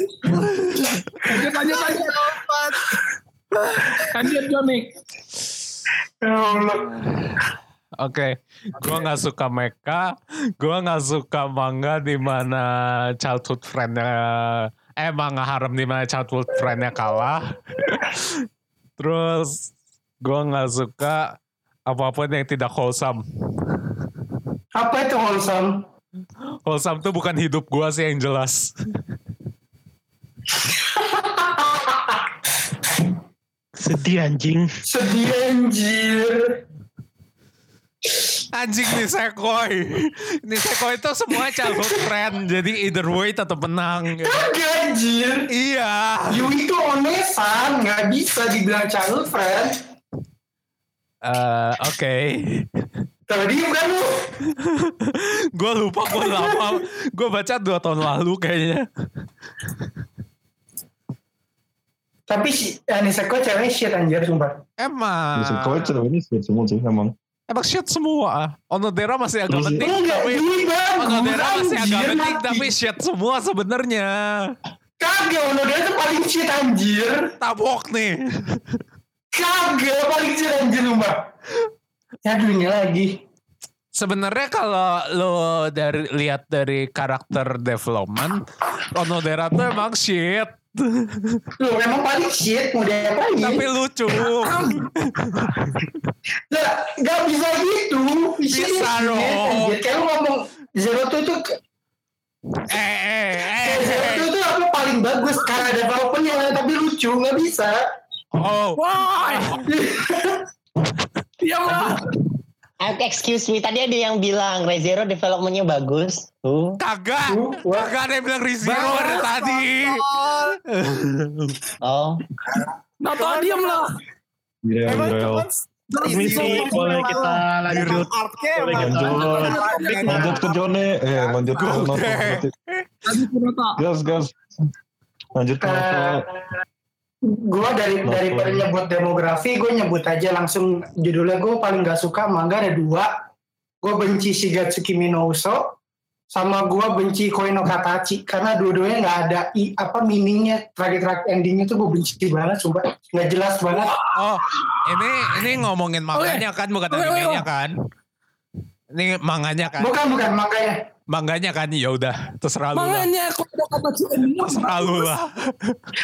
Lanjut, lanjut, lanjut. Psychopat. Lanjut, Johnny. Ya Allah. Oke, gua nggak suka mecha, gua nggak suka manga di mana childhood friendnya, eh manga harem di mana childhood friendnya kalah. Terus gua nggak suka apa pun yang tidak wholesome. Apa itu wholesome? Wholesome tuh bukan hidup gua sih yang jelas. Sedih anjing. Sedih anjir. Anjing nih Sekoi. Nih Sekoi itu semua childhood friend, jadi either way tetap menang. gitu. Kagak anjir. Iya. You itu onesan, nggak bisa dibilang childhood friend. Eh, Oke. Tadi bukan lu. gue lupa gue lama gue baca dua tahun lalu kayaknya Tapi si Aniseko cewek shit anjir sumpah. emang kau cewek ini sih semua sih emang. Emang shit semua. Onodera masih agak penting Enggak, tapi Onodera masih agak penting tapi shit semua sebenarnya. Kagak, Onodera tuh paling shit anjir. tabok nih. Kagak, paling shit anjir sumpah. Aduh ini lagi. sebenarnya kalau lo dari lihat dari karakter development Onodera tuh emang shit Lu memang paling shit, mau diapain? tapi lucu Nah, gak bisa gitu. Bisa dong. Kayak lu ngomong Zero tuh itu eh eh eh, Zero eh. tuh itu apa paling bagus karena developmentnya tapi lucu nggak bisa. oh Why? Diam lah. Eh, Excuse me, tadi ada yang bilang Rezero developmentnya bagus. Tuh. kagak Uh, kagak ada yang bilang Rizero dari tadi Oh, Nato, diam lah. Iya, Emang cuman Permisi, boleh kita lanjut. Boleh lanjut. Lanjut ke Jone. Eh, lanjut ke Noto. Lanjut ke. Gas, gas. Lanjut ke Noto. Gue dari Kenapa? daripada nyebut demografi gue nyebut aja langsung judulnya gue paling gak suka manga ada dua gue benci Shigatsuki Minouso sama gue benci Koino Katachi karena dua-duanya nggak ada i, apa meaningnya terakhir-terakhir endingnya tuh gue benci banget sumpah nggak jelas banget Oh, ini ini ngomongin manganya kan bukan Oke, oke, animenya oke. kan? Ini manganya kan? bukan bukan makanya Manganya kan? Ya udah, terserah lu kalau ada kata Terserah lu lah.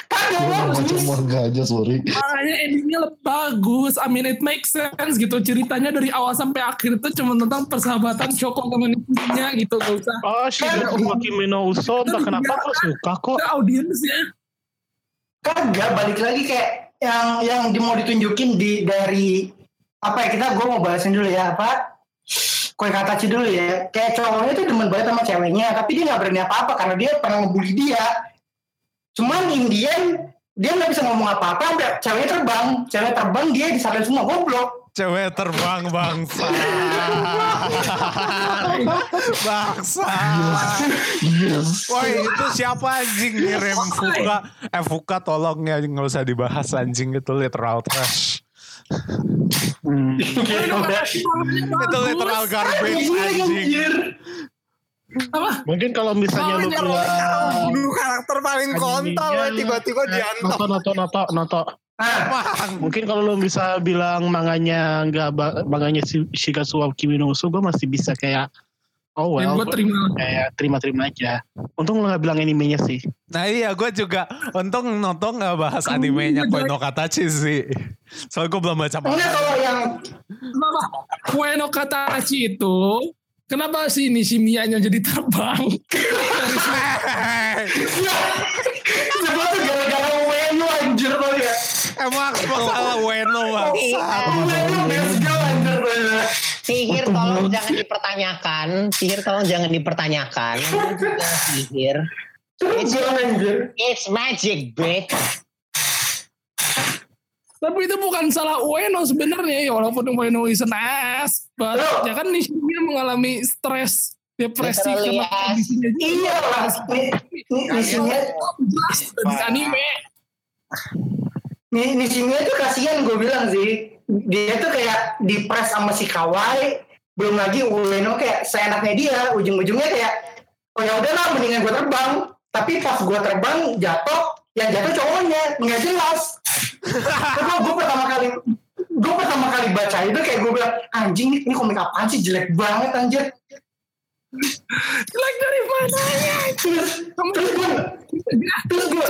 kagak bagus aja, sorry. Makanya endingnya lebih bagus. I mean it makes sense gitu. Ceritanya dari awal sampai akhir itu cuma tentang persahabatan Shoko sama Nikinya gitu. Gak usah Oh, Shigatsuki Minouso, entah kenapa aku suka kok. audiensnya. kagak balik lagi kayak yang yang di- mau ditunjukin di dari apa ya kita gue mau bahasin dulu ya apa kue kataci dulu ya kayak cowoknya tuh demen banget sama ceweknya tapi dia nggak berani apa-apa karena dia pernah ngebully dia cuman Indian dia nggak bisa ngomong apa-apa sampai ceweknya terbang cewek terbang dia disalahin semua goblok Cewek terbang bangsa. bangsa. Woi itu siapa anjing ngirim Fuka? Eh Fuka tolong ya nggak usah dibahas anjing itu literal trash. Hmm. Itu literal garbage anjing. Apa? Mungkin kalau misalnya lu bilang Bunuh karakter paling kontol Animenya- tiba-tiba Eh, diantok. Noto, noto, noto, noto. Ah, Mungkin kalau lu bisa bilang manganya nggak manganya si Shigatsu wa Kimi no Uso, gue masih bisa kayak oh yang well, gue terima. kayak terima-terima aja. Untung lu nggak bilang animenya sih. Nah iya gue juga untung nonton nggak bahas animenya Koi no Katachi sih. Soalnya gue belum baca manga. kalau yang Kenapa? Ueno Katachi itu Kenapa sih Nishimiya-nya jadi terbang? Sebab tuh gara-gara Ueno anjir lo ya. Emang masalah Weno bangsa. Ueno best girl anjir lo ya. Sihir tolong jangan dipertanyakan. Sihir tolong jangan dipertanyakan. Juga sihir. Anjir. It's magic, bitch. Tapi itu bukan salah Ueno sebenarnya ya walaupun Ueno is an ass. But, Loh. ya kan Nishimiya mengalami stres, depresi karena kondisinya. Iya Nishimiya, Jelas dari anime. Nishimiya tuh kasihan gue bilang sih. Dia tuh kayak dipres sama si Kawai. Belum lagi Ueno kayak seenaknya dia. Ujung-ujungnya kayak, oh ya udahlah mendingan gue terbang. Tapi pas gue terbang jatuh, yang jatuh cowoknya nggak jelas. Terus gue pertama kali gue pertama kali baca itu kayak gue bilang anjing ini komik apaan sih jelek banget anjir Jelek dari mananya? terus terus gue terus gue.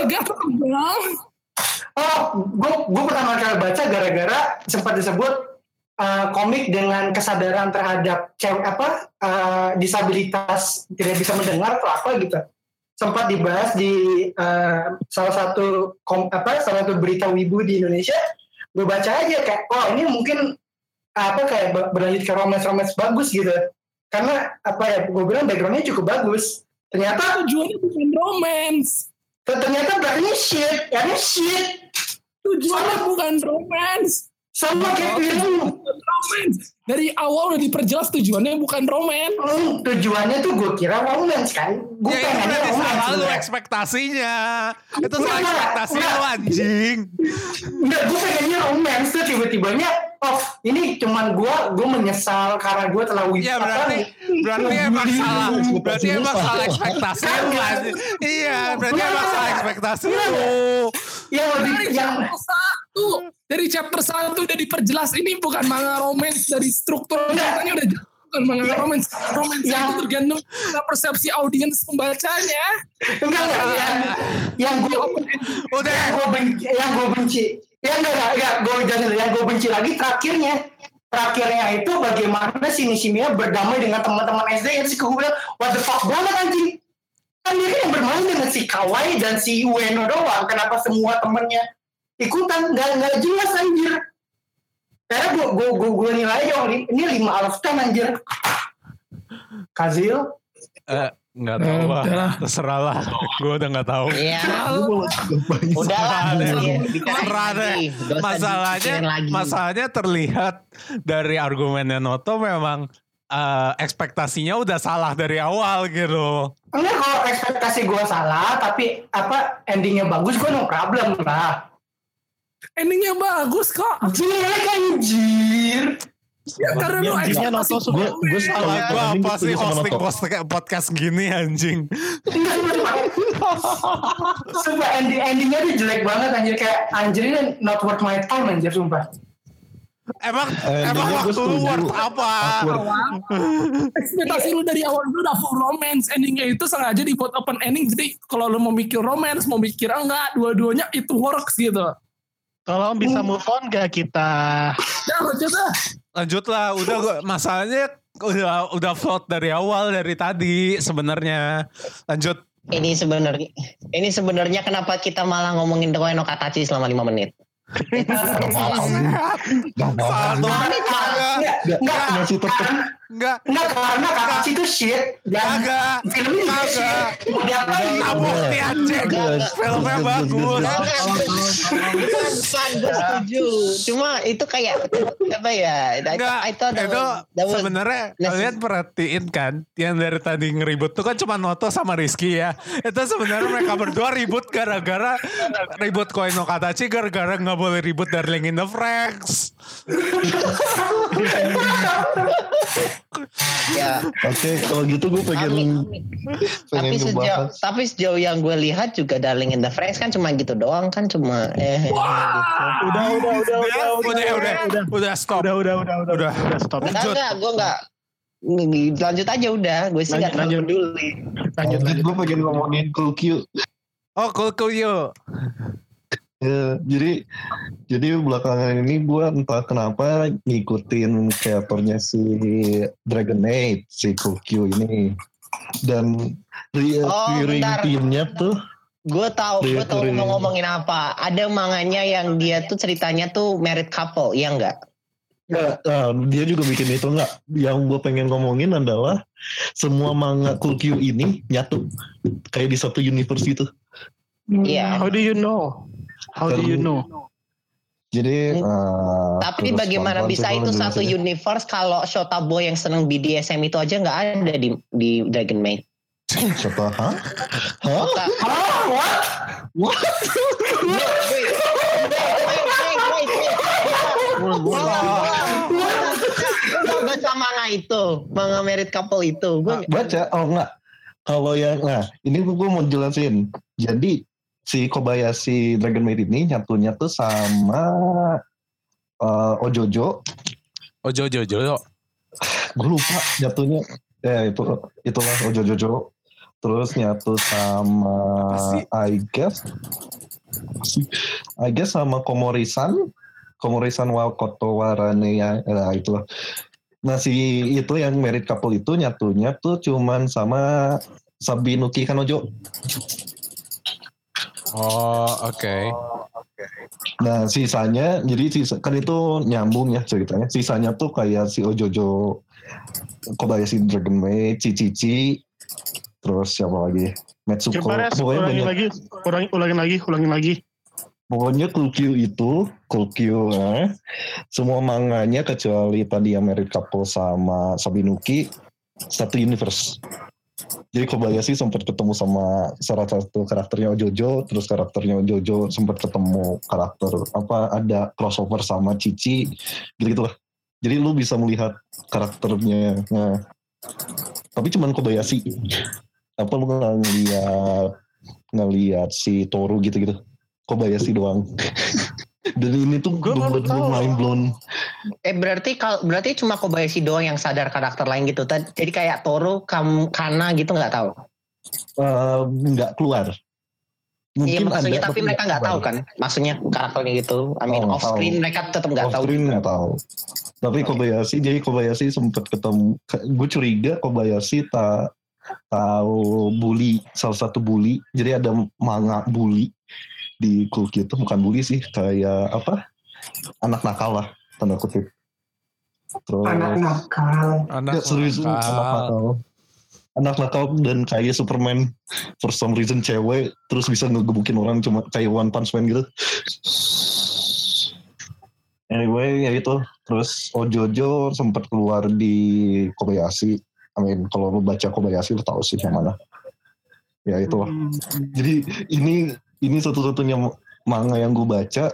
Oh gue gue pertama kali baca gara-gara sempat disebut uh, komik dengan kesadaran terhadap cewek apa uh, disabilitas tidak bisa mendengar atau apa gitu. Sempat dibahas di uh, salah satu kom, apa salah satu berita wibu di Indonesia. Gue baca aja kayak oh ini mungkin apa kayak ber- berlanjut ke romance-romance bagus gitu. Karena apa ya gue bilang backgroundnya cukup bagus. Ternyata Tujuannya bukan romance. Ternyata belakangnya shit ya ini shit Tujuannya bukan romance. sama kayak film Bukan romance. Dari awal udah diperjelas tujuannya bukan romance. Hmm, tujuannya tuh gue kira romance kan gue Ya itu pengennya berarti romance salah lu ekspektasinya. Itu salah ekspektasi lu anjing. Enggak, gue pengennya romance tuh tiba-tibanya oh ini cuman gue gue menyesal karena gue telah wib Ya berarti berarti emang salah. berarti emang salah ekspektasi lu anjing. Iya, berarti emang salah ekspektasi lu. yang lebih Dari yang chapter satu, dari chapter satu udah diperjelas ini bukan manga romance. Dari struktur ceritanya udah bukan manga romance. Romance Yang- itu tergantung persepsi audiens pembacanya. enggak enggak yang yang gue Udah. yang gue benci yang gue benci yang enggak enggak, enggak. Gue jangan yang gue benci lagi terakhirnya. Terakhirnya itu bagaimana si Nishimiya berdamai dengan teman-teman SD yang si gue bilang what the fuck? Banget anjing. Kan dia kan yang bermain dengan si Kawai dan si Ueno doang. Kenapa semua temennya ikutan? Nggak nggak jelas anjir. Karena gue gue gue, gue nilai aja ini 5 out of 10 anjir. Kazil? Eh, nggak tahu Eh, lah. udah. Terserah lah. Gue udah nggak tahu. Iya. Banyak. Udahlah. Terserah deh. Masalahnya, masalahnya terlihat dari argumennya Noto memang eh, ekspektasinya udah salah dari awal gitu. Enggak kalau ekspektasi gue salah, tapi apa endingnya bagus, gue no problem lah. Endingnya bagus kok. Jelek anjir. Ya, karena lu Noto suka- gue- gue Salah Kalau gue apa sih hosting post- podcast gini anjing. Sumpah ending endingnya tuh jelek banget anjir kayak anjir ini not worth my time anjir sumpah. Emang Eh, emang waktu lu worth apa? Ekspektasi lu dari awal itu udah full romance endingnya itu sengaja dibuat open ending jadi kalau lu mau mikir romance mau mikir enggak dua-duanya itu works gitu Tolong bisa move on gak kita? ya lanjut dah Lanjut lah, udah gua, masalahnya udah udah float dari awal dari tadi sebenarnya. Lanjut. Ini sebenarnya ini sebenarnya kenapa kita malah ngomongin Koe no Katachi selama 5 menit. Enggak, Gak, enggak, masih Enggak, enggak karena Kakashi itu shit dan kagak. filmnya juga shit. Mau diapain? Tabuk nih anjing. Filmnya bagus. Bukan, setuju. Cuma itu kayak apa ya? Enggak, itu sebenarnya kalian perhatiin kan yang dari tadi ngeribut tuh kan cuma Noto sama Rizky ya. Itu sebenarnya mereka berdua ribut gara-gara ribut koin no Katachi gara-gara nggak boleh ribut Darling in the Franks. ya. Oke, kalau gitu gue pengen Tapi pengen sejauh ngebahas. tapi sejauh yang gue lihat juga Darling in the Franxx kan cuma gitu doang kan cuma eh gitu. Udah, udah, udah, udah, Udah, udah, udah, udah, stop. udah, udah, udah, udah, Udah. udah, stop. Enggak, enggak, gue enggak lanjut aja udah gue sih Lanjut, nggak terlalu lanjut. peduli Lanjut, lanjut. gue pengen ngomongin Cool Q. Oh, cool. Ya, jadi jadi belakangan ini gue entah kenapa ngikutin kreatornya si Dragon Age si Q ini dan re- Oh, bentar. teamnya tuh gue tahu gue Iya, tahu iya. mau ngomongin apa ada manganya yang dia tuh ceritanya tuh married couple iya enggak Nggak, ah, dia juga bikin itu enggak. Yang gue pengen ngomongin adalah semua manga Q ini nyatu kayak di satu universe gitu. Iya. How do you know? How do you know? Jadi ah, tapi bagaimana bisa itu satu jelasin. universe kalau Shota Boy yang seneng BDSM itu aja nggak ada di di Dragon Maid Siapa? Hah? Hah? Shota- Ah, what? What? Wait, wait, wait, wait, wait, wait. Gua- gua- gua nggak baca manga itu manga married couple itu gue Baca? Oh enggak. Kalau yang nah ini gue mau jelasin. Jadi si Kobayashi Dragon Maid ini nyatunya tuh sama eh, Ojojo. Oh, Jojo. Gue lupa nyatunya. Ya itu itulah Ojojo. Terus nyatu sama I guess I guess sama Komorisan Komorisan wa Kotowarane ya nah, itulah nah si itu yang merit couple itu nyatunya tuh cuman sama Sabinuki Kanojo Oh, oke. nah sisanya jadi sisa, kan itu nyambung ya ceritanya sisanya tuh kayak si Ojojo Kobayashi Dragon Maid Cici terus siapa lagi Metsuko Coba Res, pokoknya ulangin banyak lagi, ulangin, ulangin lagi, ulangin lagi. Pokoknya Q itu, Q, eh, semua manganya kecuali tadi yang Merit Couple sama Sabinuki, satu universe. Jadi Kobayashi sempat ketemu sama salah satu karakternya Ojojo, terus karakternya Ojojo sempat ketemu karakter apa ada crossover sama Cici, gitu-gitu lah. Jadi lu bisa melihat karakternya. Nah, tapi cuman Kobayashi. Apa lu ngeliat ngeliat si Toru gitu-gitu? Kobayashi doang. Dan ini tuh baru bener-bener tahu. mind blown. eh berarti kalau berarti cuma Kobayashi doang yang sadar karakter lain gitu jadi kayak Toru Kam, Kana gitu nggak tahu Eh, nggak keluar. iya Mungkin maksudnya ada, tapi mereka nggak tahu kan maksudnya karakternya gitu I mean Oh, off screen tahu. mereka tetap nggak tahu Off-screen nggak tahu. Tapi Kobayashi, jadi Kobayashi sempat ketemu. Gue curiga Kobayashi tak tahu bully, salah satu bully. Jadi ada manga bully di Kulki itu bukan bully sih, kayak apa? Anak nakal lah, tanda kutip. Terus Anak nakal. Anak Ya, serius anak nakal. nakal. Anak nakal dan kayak Superman for some reason cewek terus bisa ngegebukin orang cuma kayak One Punch Man gitu. Anyway ya itu terus Ojojo sempat keluar di Kobayashi. I mean kalau lu baca Kobayashi lu tahu sih yang mana. Ya itu lah. Hmm. Jadi ini ini satu-satunya manga yang gue baca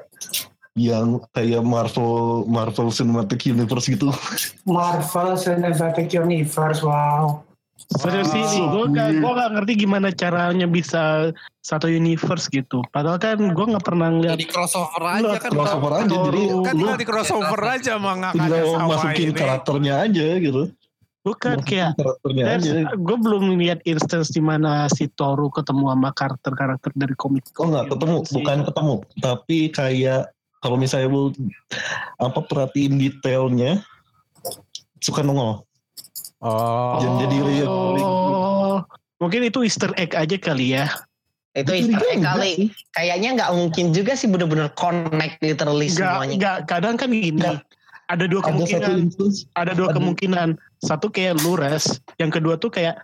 yang kayak Marvel Marvel Cinematic Universe gitu. Marvel Cinematic Universe, wow. Serius sih, Wow. gue gak, gua gak ngerti gimana caranya bisa satu universe gitu. Padahal kan gue gak pernah ngeliat Jadi crossover aja kan. crossover aja jadi Kan lu tinggal di crossover aja mangakanya tinggal sama masukin ini. karakternya aja gitu. Bukan kayak gue belum lihat instance di mana si Toru ketemu sama karakter-karakter dari komik. Oh nggak ketemu, Sih. bukan ketemu, tapi kayak kalau misalnya lu apa perhatiin detailnya suka nongol. Oh. Jadi- jadi lihat- Oh, mungkin itu Easter egg aja kali ya. Itu Easter egg kali. Kayaknya nggak mungkin juga sih bener-bener connect literally Enggak, semuanya. enggak, kadang kan gini. Enggak. Ada dua Ada satu kemungkinan. instance Ada dua ada- kemungkinan. Satu kayak lu res, yang kedua tuh kayak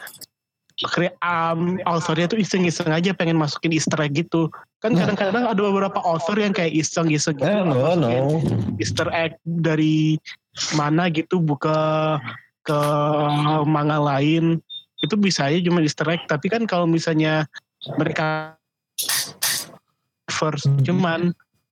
um, authornya tuh iseng-iseng aja pengen masukin easter egg gitu. Kan Nah. kadang-kadang ada beberapa author yang kayak iseng-iseng gitu. Eh, no, no. Easter egg dari mana gitu buka ke manga lain itu bisa aja cuma Easter egg tapi kan kalau misalnya mereka first Hmm. cuman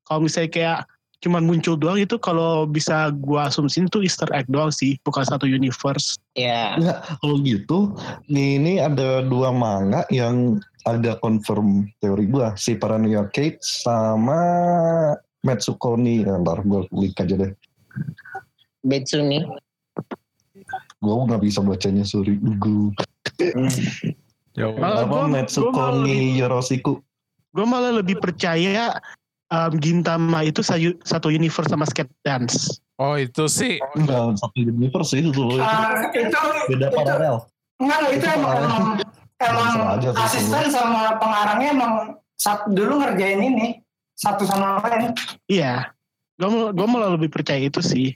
kalau misalnya kayak cuman muncul doang itu kalau bisa gua asumsiin tuh Easter egg doang sih bukan satu universe Ya. Enggak, kalau gitu, nih ini ada dua manga yang ada confirm teori gua, si Paranoia Kate sama Metsukoni. Ya, ntar gue link aja deh. Betsuni. Gue nggak bisa bacanya, sorry. Gue Ya Malah apa gua- Metsukoni Yoroshiku. gue malah lebih percaya um, Gintama itu sayu- satu universe sama Skate Dance. Oh itu sih. Enggak satu universe sih itu loh. Itu itu beda itu- paralel. enggak itu Itu emang emang, emang asisten sama pengarangnya emang sat, dulu ngerjain ini satu sama lain. iya. Gue gue malah lebih percaya itu sih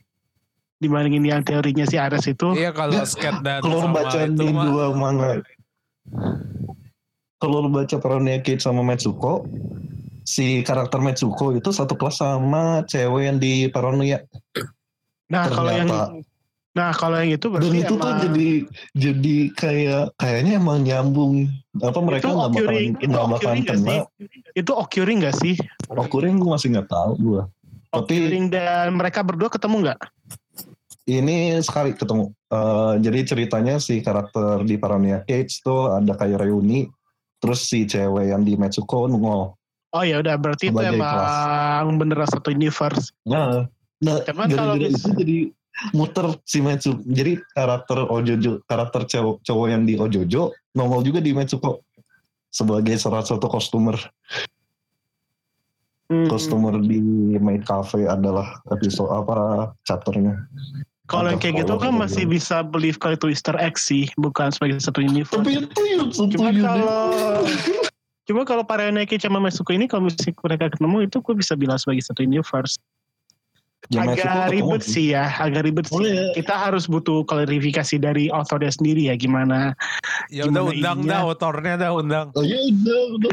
dibandingin yang teorinya si Ares itu. Iya kalau skate dan Kalau baca di mah. dua manga, kalau lu baca Paranoia Kate sama Metsuko, si karakter Metsuko itu satu kelas sama cewek yang di Paranoia. nah kalau yang nah kalau yang itu Dan berarti itu tuh emang- jadi jadi kayak kayaknya emang nyambung. Apa mereka itu nggak bakalan itu nggak bakalan kena? sih itu occurring gak sih Occurring gue masih nggak tahu gue. Tapi occurring dan mereka berdua ketemu nggak ini sekali ketemu. Eh, jadi ceritanya si karakter di Paranoia Cage tuh ada kayak reuni. Terus si cewek yang di Metsuko nongol. Oh ya udah berarti itu emang beneran satu universe Nah, nah Cuman kalau mis- itu jadi muter si Metsuko. Jadi karakter Ojojo, karakter cowok, cowok yang di Ojojo nongol juga di Metsuko sebagai salah satu kostumer. Hmm, Kostumer di Maid Cafe adalah episode apa chapternya. kalau yang kayak gitu kan masih bisa believe kalau itu Easter egg sih bukan sebagai satu universe Tapi itu yang cuma setuju deh. kalau cuma kalau Paraneki sama Mesuko ini kalau misalnya mereka ketemu itu gue bisa bilang sebagai satu universe Ya, agak ketemu ribet sih ya agak ribet Oh, sih iya. kita harus butuh klarifikasi dari authornya sendiri ya gimana Ya udah Gimana undang ininya? dah autornya dah undang. Oh ya udah, udah.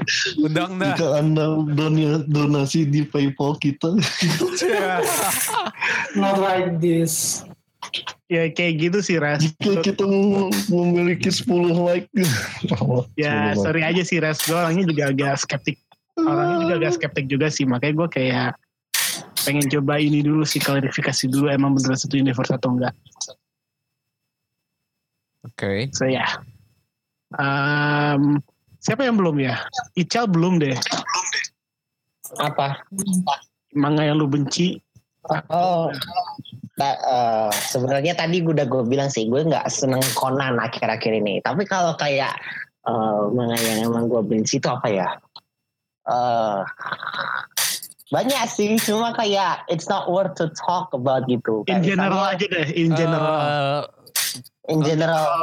Undang dah. Jika anda donasi di PayPal kita, Not like this. Ya kayak gitu sih Res. Jika kita mau memiliki 10 like, ya 10 like. sorry aja sih Res. Gue orangnya juga agak skeptik. Orangnya juga agak skeptik juga sih makanya gue kayak pengen coba ini dulu sih klarifikasi dulu emang beneran satu universe atau enggak. Oke. so ya. Em, siapa yang belum ya? Ical belum deh. Apa? manga yang lu benci. Oh, ta- eh, sebenarnya tadi gue udah gue bilang sih gue nggak seneng Conan akhir-akhir ini. Tapi kalau kayak eh manga yang emang gue benci itu apa ya? Eh banyak sih, cuma kayak it's not worth to talk about gitu. in Kayak general misalnya, aja deh in general Eh, in general.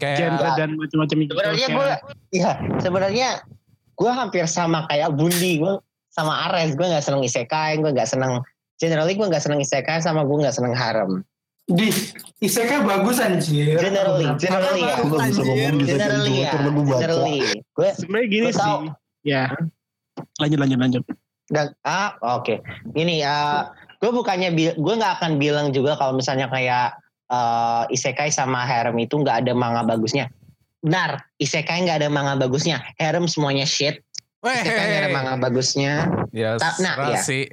kayak genre dan macam-macam itu Sebenarnya gue, ya sebenarnya gue hampir sama kayak Bundi gue sama Ares. Gue nggak seneng isekai, gue nggak seneng generally gue nggak seneng isekai sama gue nggak seneng harem. Di isekai bagus anjir. Generally, generally ya. Nggak bisa ngomong di Generally ya, gue generally. Gue sebenarnya gini sih ya lanjut lanjut lanjut Dan ah oke. Ini uh, gue bukannya gue nggak akan bilang juga kalau misalnya kayak uh, isekai sama harem itu nggak ada manga bagusnya. Benar, isekai nggak ada manga bagusnya. Harem semuanya shit. Isekai nggak ada manga bagusnya. Ya, Ta- nah, iya. sih.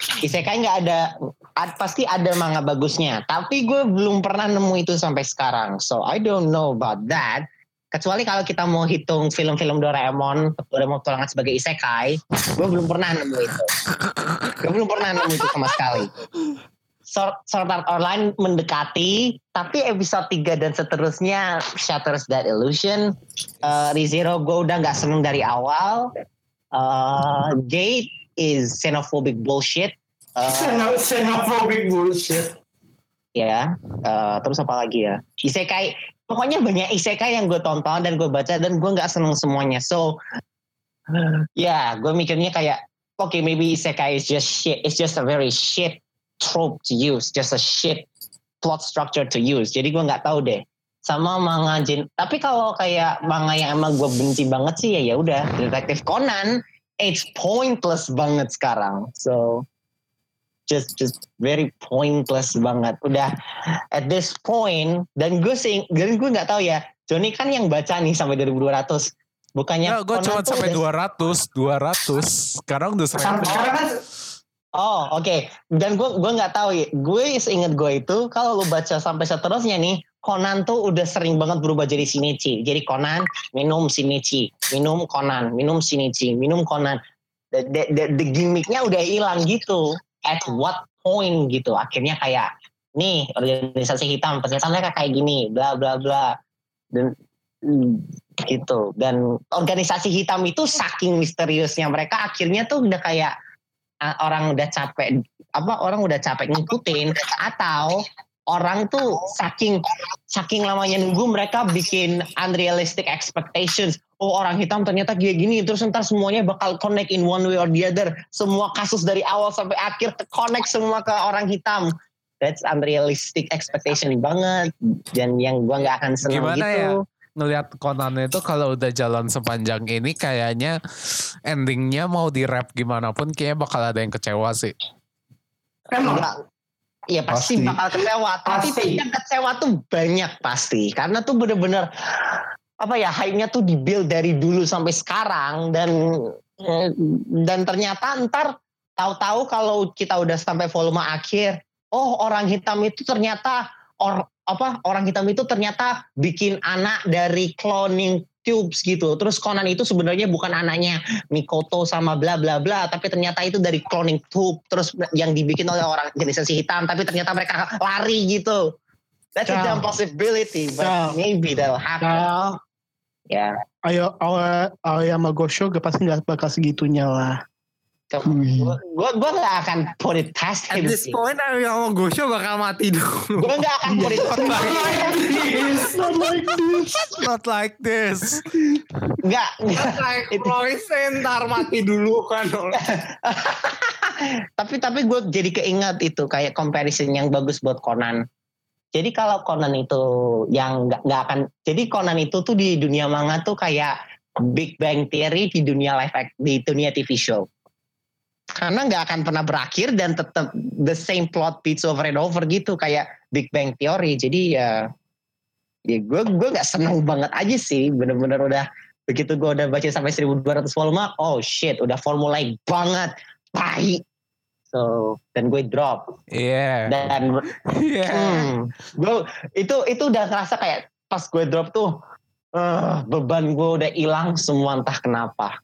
Ise- isekai nggak ada ad- pasti ada manga bagusnya. Tapi gue belum pernah nemu itu sampai sekarang. So I don't know about that. Kecuali kalau kita mau hitung film-film Doraemon, Doraemon petualangan sebagai isekai, gue belum pernah nemu itu. Gue belum pernah nemu itu sama sekali. Sword Art Online mendekati, tapi episode 3 dan seterusnya shatters that illusion. Uh, ReZero gue udah nggak seneng dari awal. Uh, Gate is xenophobic bullshit. Uh, Xeno- Xenophobic bullshit. ya, uh, terus apa lagi ya? Isekai, pokoknya banyak isekai yang gue tonton dan gue baca dan gue nggak seneng semuanya. So Ya, gue mikirnya kayak, oke maybe isekai is just shit. It's just a very shit trope to use, just a shit plot structure to use. Jadi gue nggak tahu deh. Sama manga Jin. Tapi kalau kayak manga yang emang gue benci banget sih ya ya udah. Detektif Conan, it's pointless banget sekarang. So just just very pointless banget. Udah at this point dan gue sih dan gue nggak tahu ya. Joni kan yang baca nih sampai 2200. Bukannya Enggak, gue cuma sampai udah- 200, 200. Sekarang udah 1000. sekarang kan Oh oke, dan gue gue nggak tahu ya. Gue seinget gue itu kalau lu baca sampai seterusnya nih, Conan tuh udah sering banget berubah jadi Shinichi. Jadi Conan minum Shinichi, minum Conan, minum Shinichi, minum Conan. The, the, the, the gimmicknya udah hilang gitu. At what point gitu? Akhirnya kayak nih organisasi hitam, ternyata mereka kayak gini, bla bla bla. Dan gitu. Dan organisasi hitam itu saking misteriusnya mereka akhirnya tuh udah kayak orang udah capek apa orang udah capek ngikutin atau orang tuh saking saking lamanya nunggu mereka bikin unrealistic expectations oh orang hitam ternyata kayak gini terus ntar semuanya bakal connect in one way or the other semua kasus dari awal sampai akhir connect semua ke orang hitam that's unrealistic expectation banget dan yang gua nggak akan seneng Gimana gitu ya? Ngelihat Conan itu kalau udah jalan sepanjang ini kayaknya endingnya mau di rap gimana pun kayaknya bakal ada yang kecewa sih. emang. Iya pasti, Pasti. bakal kecewa. Tapi Pasti. yang kecewa tuh banyak pasti. Karena tuh bener-bener apa ya hype-nya tuh dibuild dari dulu sampai sekarang dan eh, dan ternyata ntar tahu-tahu kalau kita udah sampai volume akhir, oh orang hitam itu ternyata or apa orang hitam itu ternyata bikin anak dari cloning tubes gitu. Terus Conan itu sebenarnya bukan anaknya Mikoto sama bla bla bla, tapi ternyata itu dari cloning tube. Terus yang dibikin oleh orang organisasi hitam, tapi ternyata mereka lari gitu. That's a Ciao. dumb possibility, but Ciao. maybe that'll happen. Ya, ayo ayo Aoyama Gosho gak pasti gak bakal segitunya lah. Gue gue gak akan put it past At him this sih. point Aoyama Gosho bakal mati dulu. Gue gak akan put it past Not like this. Not like this. Enggak, Like Royce ntar mati dulu kan. tapi tapi gue jadi keinget itu kayak comparison yang bagus buat Conan. Jadi kalau Conan itu yang nggak nggak akan, jadi Conan itu tuh di dunia manga tuh kayak Big Bang Theory di dunia live act, di dunia TV show. Karena nggak akan pernah berakhir dan tetap the same plot beats over and over gitu kayak Big Bang Theory. Jadi ya, ya gue gue nggak seneng banget aja sih, bener-bener udah begitu gue udah baca sampai 1200 volume, oh shit, udah formulaic banget, tai. So, dan gue drop. Iya. Dan Iya. Hmm, gue itu itu udah ngerasa kayak pas gue drop tuh eh, beban gue udah hilang semua entah kenapa.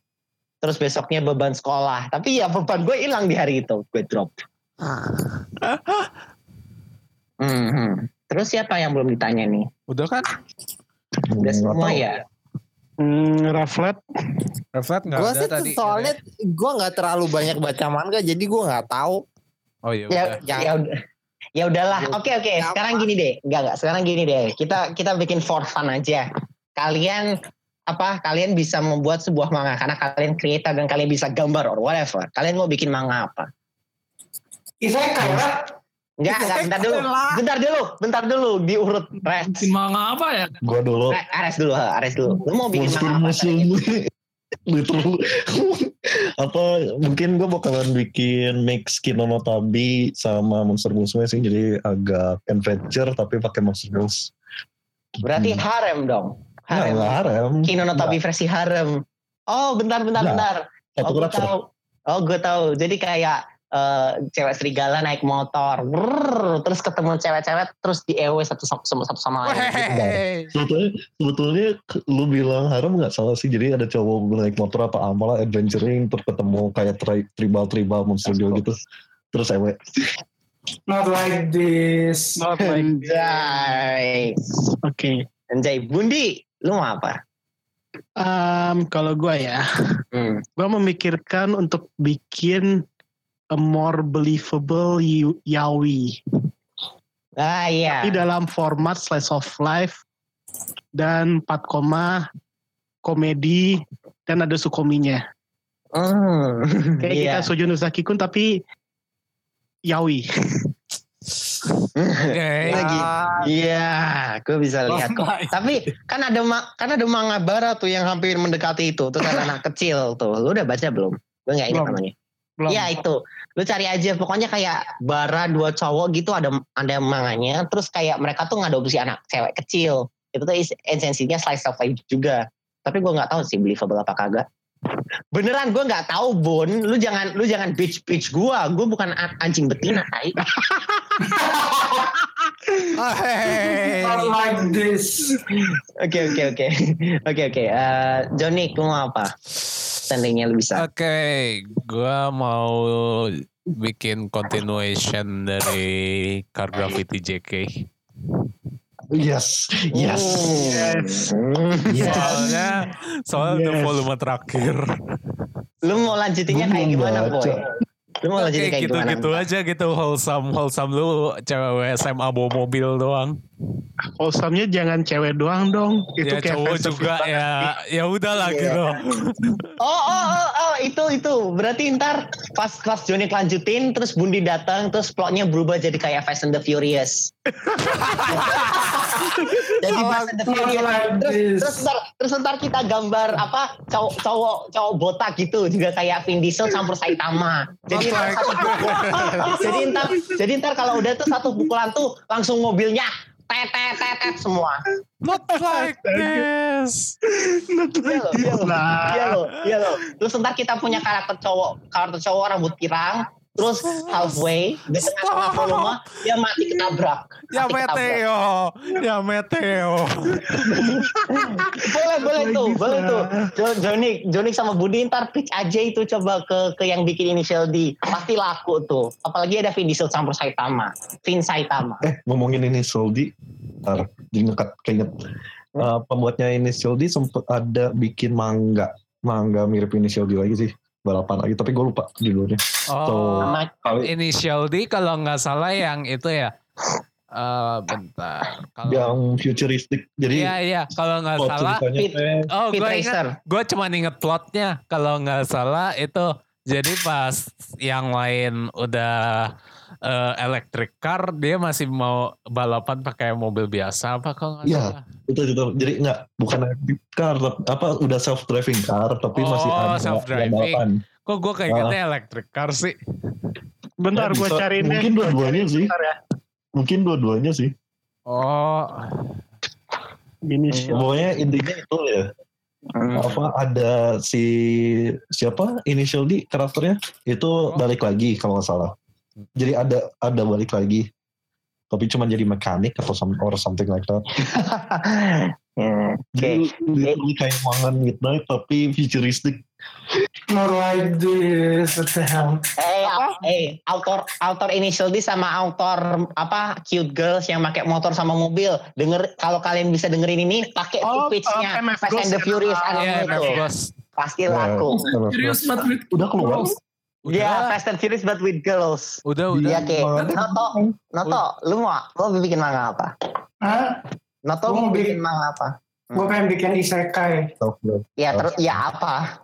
Terus besoknya beban sekolah, tapi ya beban gue hilang di hari itu gue drop. Hmm, hmm. Terus siapa yang belum ditanya nih? Udah kan? Udah Hmm, semua ya. Hmm, Reflet, Reflet nggak ada sih tadi. soalnya gue nggak terlalu banyak baca manga jadi gue nggak tahu. Oh iya Ya, ya udah. Ya udahlah. Oke oke. Gampang. Sekarang gini deh. Enggak enggak. Sekarang gini deh. Kita kita bikin for fun aja. Kalian apa? Kalian bisa membuat sebuah manga karena kalian creator dan kalian bisa gambar or whatever. Kalian mau bikin manga apa? Isekai lah. Enggak, enggak. Bentar dulu. Bentar dulu. Bentar dulu. Diurut. Res. Bikin manga apa ya? Gua dulu Re- Ares dulu. Ares dulu. Lu mau bikin monster manga apa? literal apa mungkin gue bakalan bikin mix Kinonotabi sama monster musuhnya sih jadi agak adventure tapi pakai monster girls Berarti Hmm. harem dong. Nggak, Harem. nggak harem Kino no Tabi versi harem. Oh, bentar bentar Nggak. bentar. satu oh, gue tahu. Oh, gue tahu. Jadi kayak eh, cewek serigala naik motor, Brrr, terus ketemu cewek-cewek, terus di EW satu sama satu sama lain. Sebetulnya sebetulnya lu bilang harem nggak salah sih jadi ada cowok naik motor apa apalah adventuring terus ketemu kayak tri tribal tribal monster girl gitu terus ewe Not like this. not like Anjay. Oke. Anjay, Bundi, lu mau apa? Em, kalau gue ya, Hmm. gue memikirkan untuk bikin a more believable yaoi. Ah iya. Di dalam format slice of life dan 4 koma komedi dan ada sukominya. Hmm. Kayak Iya. kita Sujun Usaki kun tapi yaoi. Oke. Lagi. Iya, gue bisa lihat kok. Tapi kan ada ma- kan ada manga barat tuh yang hampir mendekati itu. Tuh kan anak kecil tuh. Lu udah baca belum? Gue nggak ingat namanya. Belum. Iya itu. Lu cari aja. Pokoknya kayak bara dua cowok gitu ada ada manganya. Terus kayak mereka tuh ngadopsi anak cewek kecil. Itu tuh esensinya slice of life juga. Tapi gue nggak tahu sih believable apa kagak. Beneran gue nggak tahu Bon. Lu jangan lu jangan bitch bitch gue. Gue bukan anjing betina. Tai. Hey. Not like this. Oke oke oke oke oke. Eh, Johnny, lu mau apa? Seandainya lu bisa. Oke, gua mau bikin continuation dari Car Gravity JK. Yes, yes. Yes. Soalnya, soalnya udah Yes. volume terakhir. Lu mau lanjutinnya kayak gimana, boy? Lu mau lanjutin kayak gimana? gitu-gitu aja gitu wholesome wholesome lu cewek SMA bawa mobil doang. Wholesome-nya jangan cewek doang dong. Itu ya kayak cowok juga Viva. ya ya udahlah Iya. gitu. Oh, oh, oh, oh, itu itu. Berarti ntar pas pas Johnny lanjutin, terus Bundi datang, terus plotnya berubah jadi kayak Fast and the Furious. jadi Fast and the Furious. Terus, terus ntar, terus ntar kita gambar apa cowok cowok cowok botak gitu juga kayak Vin Diesel campur Saitama. Jadi ntar satu jadi ntar jadi ntar kalau udah tuh satu pukulan tuh langsung mobilnya tet tet tet tet semua. Not like this. Iya loh, iya loh, iya loh, iya loh. Terus ntar kita punya karakter cowok, karakter cowok rambut pirang, terus halfway di tengah-tengah volume dia mati ketabrak. Ya Mati ketabrak. Meteo, ya Meteo. Boleh, boleh tuh, boleh tuh. Jo- Jonik, Jonik sama Budi ntar pitch aja itu coba ke ke yang bikin inisial D. Pasti laku tuh. Apalagi ada Vin Diesel campur Saitama. Vin Saitama. Eh ngomongin ini Soldi, ntar jadi ngekat keinget. Eh, pembuatnya Initial D sempet ada bikin manga, manga mirip Initial D lagi sih, balapan lagi. Tapi gue lupa judulnya. Oh, Sama Kali initial D kalau nggak salah yang itu ya. Eh bentar. Kalau yang futuristik. Jadi Iya iya, kalau nggak salah Pit- Oh, gue ingat. Gue cuma inget plotnya. Kalau nggak salah itu jadi pas yang lain udah eh, electric car, dia masih mau balapan pakai mobil biasa apa kalau nggak Iya. salah? Itu itu jadi nggak bukan electric car apa udah self driving car tapi Oh, masih ada self-driving. yang balapan. Kok gue kayaknya electric car sih? Bentar Ya, gue deh. mungkin dua-duanya sih. Ya. Mungkin dua-duanya sih. Oh, Initial. Pokoknya intinya itu ya. Hmm. Apa ada si siapa initial D karakternya itu balik lagi kalau nggak salah. Jadi ada ada balik lagi. Tapi cuma jadi mekanik atau some, or something like that. Hmm, Oke. Jadi kayak mangan midnight tapi futuristik. Not like this. What the hell? Eh, eh, autor autor initial D sama autor apa cute girls yang pakai motor sama mobil. Denger kalau kalian bisa dengerin ini pakai Oh, pitch-nya uh, Fast and the. Furious Ah, anime iya, itu. Pasti laku. Serius banget Udah keluar. Iya, Udah, Fast and Furious but with girls. udah, Iya, udah. oke. Noto, Noto, lu mau lu mau bikin manga apa? Hah? Noto mau bikin bikin- manga apa? Gue pengen bikin isekai. Ya terus ya apa?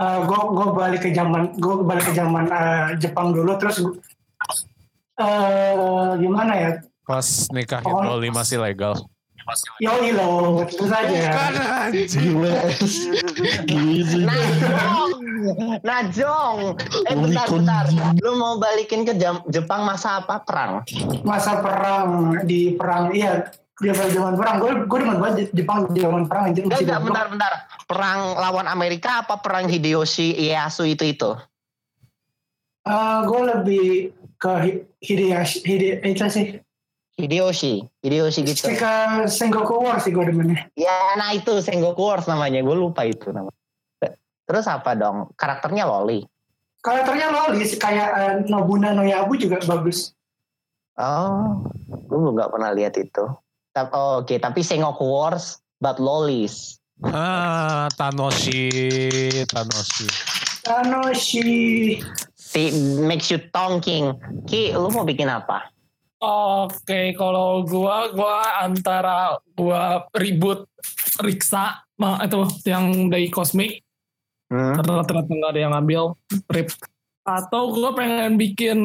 gue gue balik ke zaman gue balik ke zaman eh, Jepang dulu terus eh gimana ya Pas nikahin Oh. Loli masih legal. Yoi lo terus aja Gila. Gila. Najong, Najong. Eh bentar, bentar. Lu mau balikin ke jam, Jepang masa apa perang? masa perang di perang iya dia pada zaman perang gue gue demen banget di Jepang di zaman perang anjir Enggak, bentar, bentar. Perang lawan Amerika apa perang Hideyoshi Ieyasu itu itu? Eh, gue lebih ke Hi- Hideyoshi Hide itu sih Hideyoshi, Hideyoshi gitu. Ke Sengoku War sih gue demennya Ya, nah itu Sengoku Wars namanya. Gue lupa itu namanya. Terus apa dong? Karakternya Loli. karakternya lolis kayak eh, Nobuna no Yabu juga bagus Oh, gue nggak pernah lihat itu. Oh, Oke, tapi Sengoku Wars but lolis. Ah, Tanoshi, Tanoshi. Tanoshi Si makes you talking. Ki, lu mau bikin apa? Oke, kalau gua gua antara gua ribut Riksa ma- itu yang dari Cosmic Hmm. karena ternyata nggak ada yang ngambil rip atau gue pengen bikin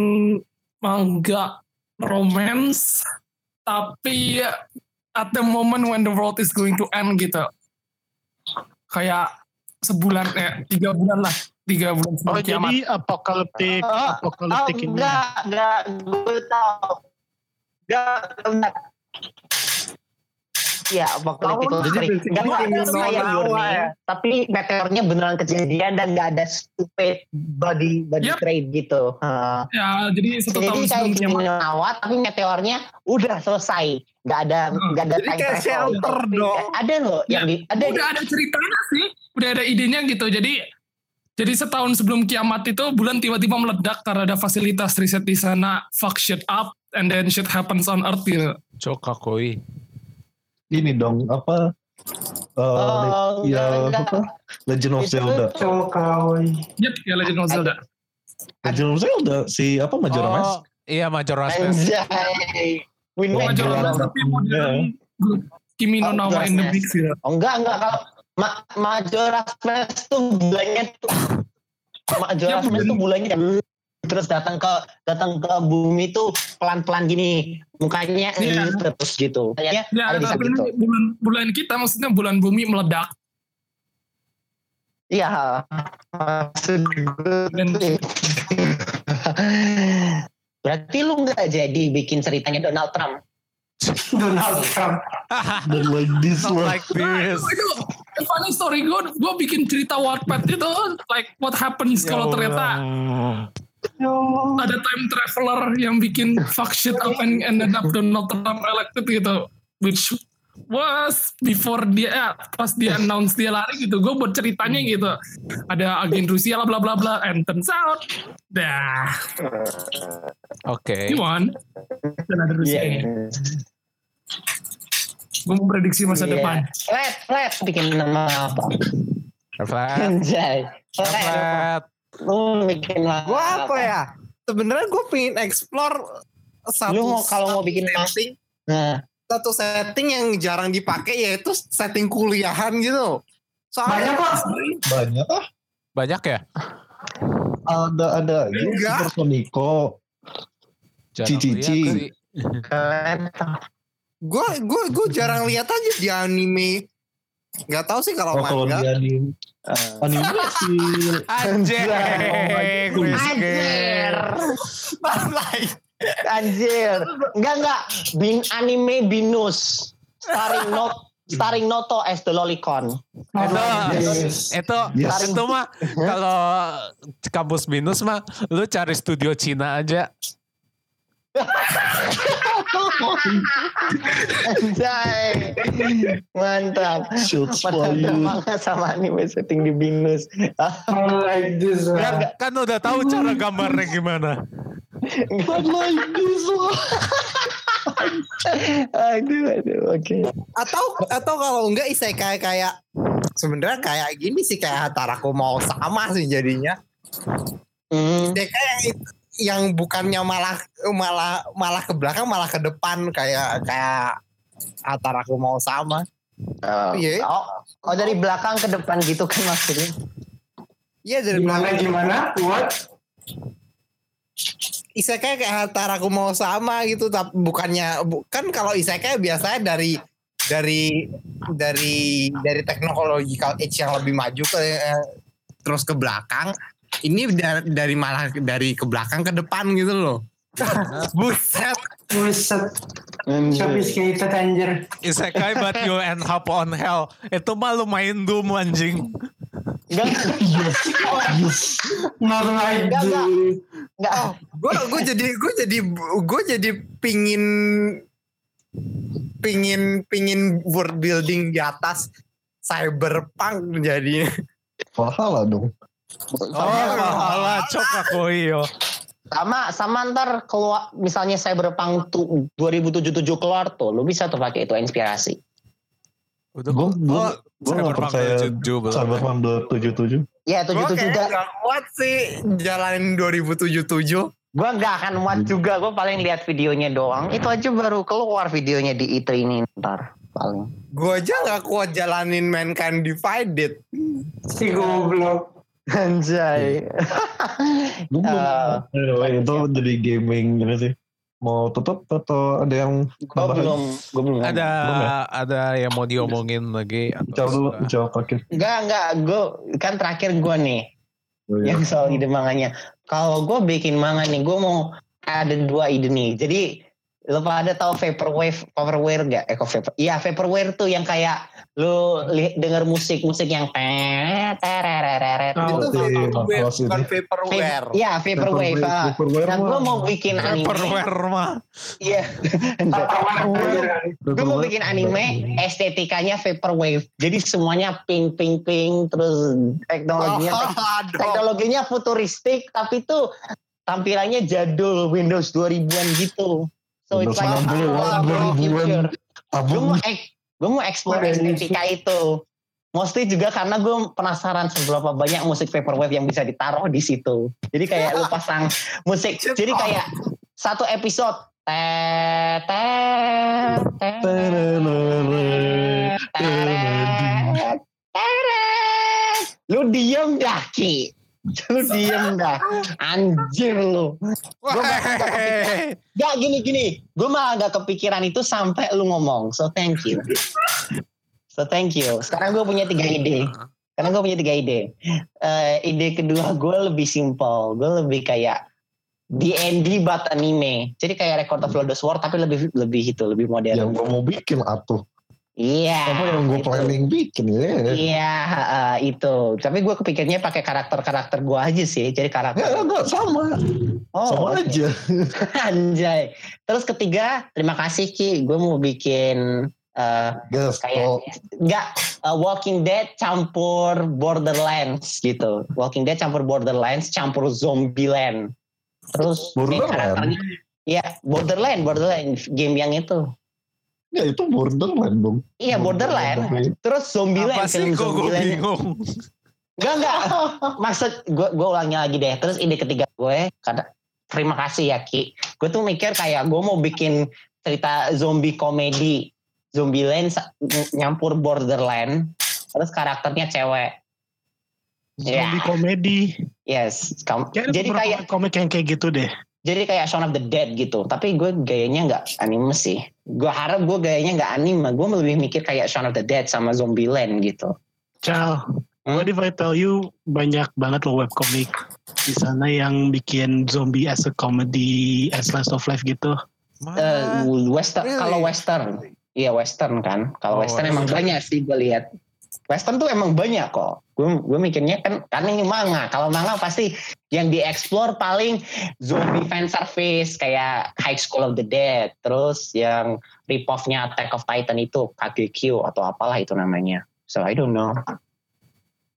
manga romance tapi at the moment when the world is going to end gitu kayak sebulan eh tiga bulan lah tiga bulan Oh kiamat jadi apokaliptik, Oh, apokaliptik Oh, ini. enggak, enggak, gue tahu. Enggak, enggak. Ya, waktu Oh, itu jadi enggak enggak basically enggak kayak Minotaur Your ya. Tapi meteornya beneran kejadian dan enggak ada stupid body body Yep. trade gitu. Heeh. ya jadi satu Jadi tahun kayak sebelum Kimi kiamat no Nawa, tapi meteornya udah selesai. Enggak ada Hmm. enggak ada Jadi time kayak shelter dong. Ada loh Ya, yang di ada udah ada ceritanya sih udah ada idenya gitu jadi jadi setahun sebelum kiamat itu bulan tiba-tiba meledak karena ada fasilitas riset di sana fuck shit up and then shit happens on earth gitu Chokakoi. Ini dong apa? eh, Oh, ya enggak, apa? Legend of Zelda. Cokawai. Yep, ya Legend of Zelda. Legend of Zelda si apa Majora Mask? Oh, iya Majora's Mask. Anjay. Win Oh, win. Majora's Mask tapi modern Kimi no Oh, Nawa in the Big gitu. Oh, enggak, enggak. Kalau Ma Majora's Mask tuh bulannya tuh Majora's Ya, Mask tuh bulannya terus datang ke datang ke bumi tuh pelan-pelan gini mukanya Iya. eh, terus gitu. Ya, ada bisa gitu. bulan bulan kita maksudnya bulan bumi meledak. Iya. Maksud gue Dan- tuh- Berarti lu nggak jadi bikin ceritanya Donald Trump. Donald Trump. Dan like this Not lah. like this. Itu funny story gue, gue bikin cerita Wattpad itu like what happens Ya kalau ternyata ada time traveler yang bikin fuck shit up and ended up Donald Trump elected gitu which was before dia eh, pas dia announce dia lari gitu gue buat ceritanya gitu ada agen Rusia lah bla bla bla and turns out dah Oke. he won dan ada Rusia Iya. gue mau prediksi masa Iya. depan Flat, flat bikin nama apa? Flat. Anjay. Flat. Flat. Lu bikin nama Gue apa ya? Sebenarnya gue pengen explore satu Lu mau- kalau mau bikin setting, Nah, satu setting yang jarang dipakai yaitu setting kuliahan gitu. Banyak Soalnya kok. Banyak ah. Banyak ya? Ada ada. Enggak. Sonico. Jarang Cici. gue gue gue jarang lihat aja di anime. Gak tahu sih kalau Oh kalau manga. dia di Eh, anime si Anjing. Anjir. Anjir. Enggak enggak. Bin anime Binus. Starring Not starring Noto as the Lolicon. Itu Yes. itu Yes. itu mah kalau kampus minus mah lu cari studio Cina aja. Anjay. Mantap. Padahal for you. manga sama anime setting di Binus. Like this. Kan udah tahu cara gambarnya gimana. Not like this. Aduh, aduh, oke. atau atau kalau enggak isekai kayak sebenarnya kayak gini sih kayak Hataraku mau sama sih jadinya. Hmm. Isekai yang it- yang bukannya malah malah malah ke belakang malah ke depan kayak kayak Hataraku mau sama. Oh, Iya. oh, oh, dari belakang ke depan gitu kan maksudnya. Iya dari Gimana belakang. gimana? What? Isekai kayak Hataraku mau sama gitu tapi bukannya bukan kalau isekai biasanya dari dari dari dari technological age yang lebih maju ke eh, terus ke belakang ini dari, dari malah dari ke belakang ke depan gitu loh buset Buset. Sophisticated anjir. Isekai but you end up on hell. Itu mah lu main Doom anjing. Enggak, Not like Enggak, enggak. this. enggak. oh gue gue jadi gue jadi gue jadi pingin pingin pingin world building di atas cyberpunk jadi Valhalla dong. Oh, malah cok aku iyo. Sama sama ntar keluar misalnya Cyberpunk tu- 2077 keluar tuh, lu bisa tuh pakai itu inspirasi. Udah Gue gue Oh, gue nggak percaya 77. Cyberpunk 277. Ya gue 77 kayaknya juga. gak kuat sih jalanin 2077 Gua nggak akan muat juga, gua paling lihat videonya doang. Itu aja baru keluar videonya di E3 ini ntar paling. gue aja gak kuat jalanin Mankind Divided Si goblok. Anjay. Eh, Anyway, itu jadi gaming gini sih. Mau tutup atau ada yang nambahin? belum, gue belum. Ada Belum ya? ada yang mau diomongin lagi Jawab dulu, jawab terakhir. Enggak, enggak. Gue kan terakhir gue nih Oh, iya. yang soal ide manganya. Kalau gue bikin manga nih, gue mau ada dua ide nih. Jadi lo pada tahu vaporwave, vaporware gak? Eh kok vapor? Iya vaporware tuh yang kayak li- denger musik musik yang Oh, Itu Mas bukan vaporware. Iya vaporwave. ah. Vaporware Nah gue mau bikin anime. Vaporware mah. Iya. Gue mau bikin anime estetikanya vaporwave. Jadi semuanya pink pink pink terus teknologinya Oh, teknologinya futuristik tapi tuh tampilannya jadul Windows 2000-an gitu. So it's like Windows 60-an, very 2000-an. future. Gue Abang mau ek- gue mau explore estetika itu. Mostly juga karena gue penasaran seberapa banyak musik vaporwave yang bisa ditaruh di situ. Jadi kayak lu pasang musik. Jadi kayak satu episode. Lu diem dah Ki. Lu diem dah. Anjir lu. Gua bahkan gak kepikiran. Gak gini gini. Gue malah gak kepikiran itu sampai lu ngomong. So thank you. So thank you. Sekarang gue punya tiga ide. Karena gue punya tiga ide. Eh, ide kedua gue lebih simpel. Gue lebih kayak D&D but anime. Jadi kayak Record of Lodoss War tapi lebih lebih itu lebih modern. yang gue mau bikin atuh. Iya. Apa yang gue itu. planning bikin ya? Iya eh, itu. Tapi gue kepikirnya pakai karakter-karakter gue aja sih. Jadi karakter. Ya enggak sama, Oh, sama oke. aja. Anjay. Terus ketiga, terima kasih Ki. Gue mau bikin eh Guys, kayak kalau nggak eh, Walking Dead campur Borderlands gitu. Walking Dead campur Borderlands campur Zombieland. Terus main Borderland? karakternya- Iya, Borderland, Borderland game yang itu. Ya itu borderland dong. Iya, Borderland. Terus Zombieland Apa sih kok gue bingung? Enggak enggak. Maksud gue gue ulangi lagi deh. Terus ide ketiga gue kata terima kasih ya Ki. Gue tuh mikir kayak gue mau bikin cerita zombie komedi. Zombieland nyampur Borderland. Terus karakternya cewek. Zombie Ya. komedi. Yes. Kam- Kayak ada jadi kayak komik yang kayak gitu deh. jadi kayak Shaun of the Dead gitu. Tapi gue gayanya nggak anime sih. Gue harap gue gayanya nggak anime. Gue lebih mikir kayak Shaun of the Dead sama Zombieland gitu. Cal, Hmm? what if I tell you banyak banget loh webcomic di sana yang bikin zombie as a comedy, as slice of life gitu. Eh, western Really? kalau western iya western kan kalau Oh, western emang western. banyak sih gue lihat western tuh emang banyak kok gue gue mikirnya kan karena ini manga kalau manga pasti yang dieksplor paling zombie fan service kayak High School of the Dead terus yang ripoffnya Attack of Titan itu KGQ atau apalah itu namanya so I don't know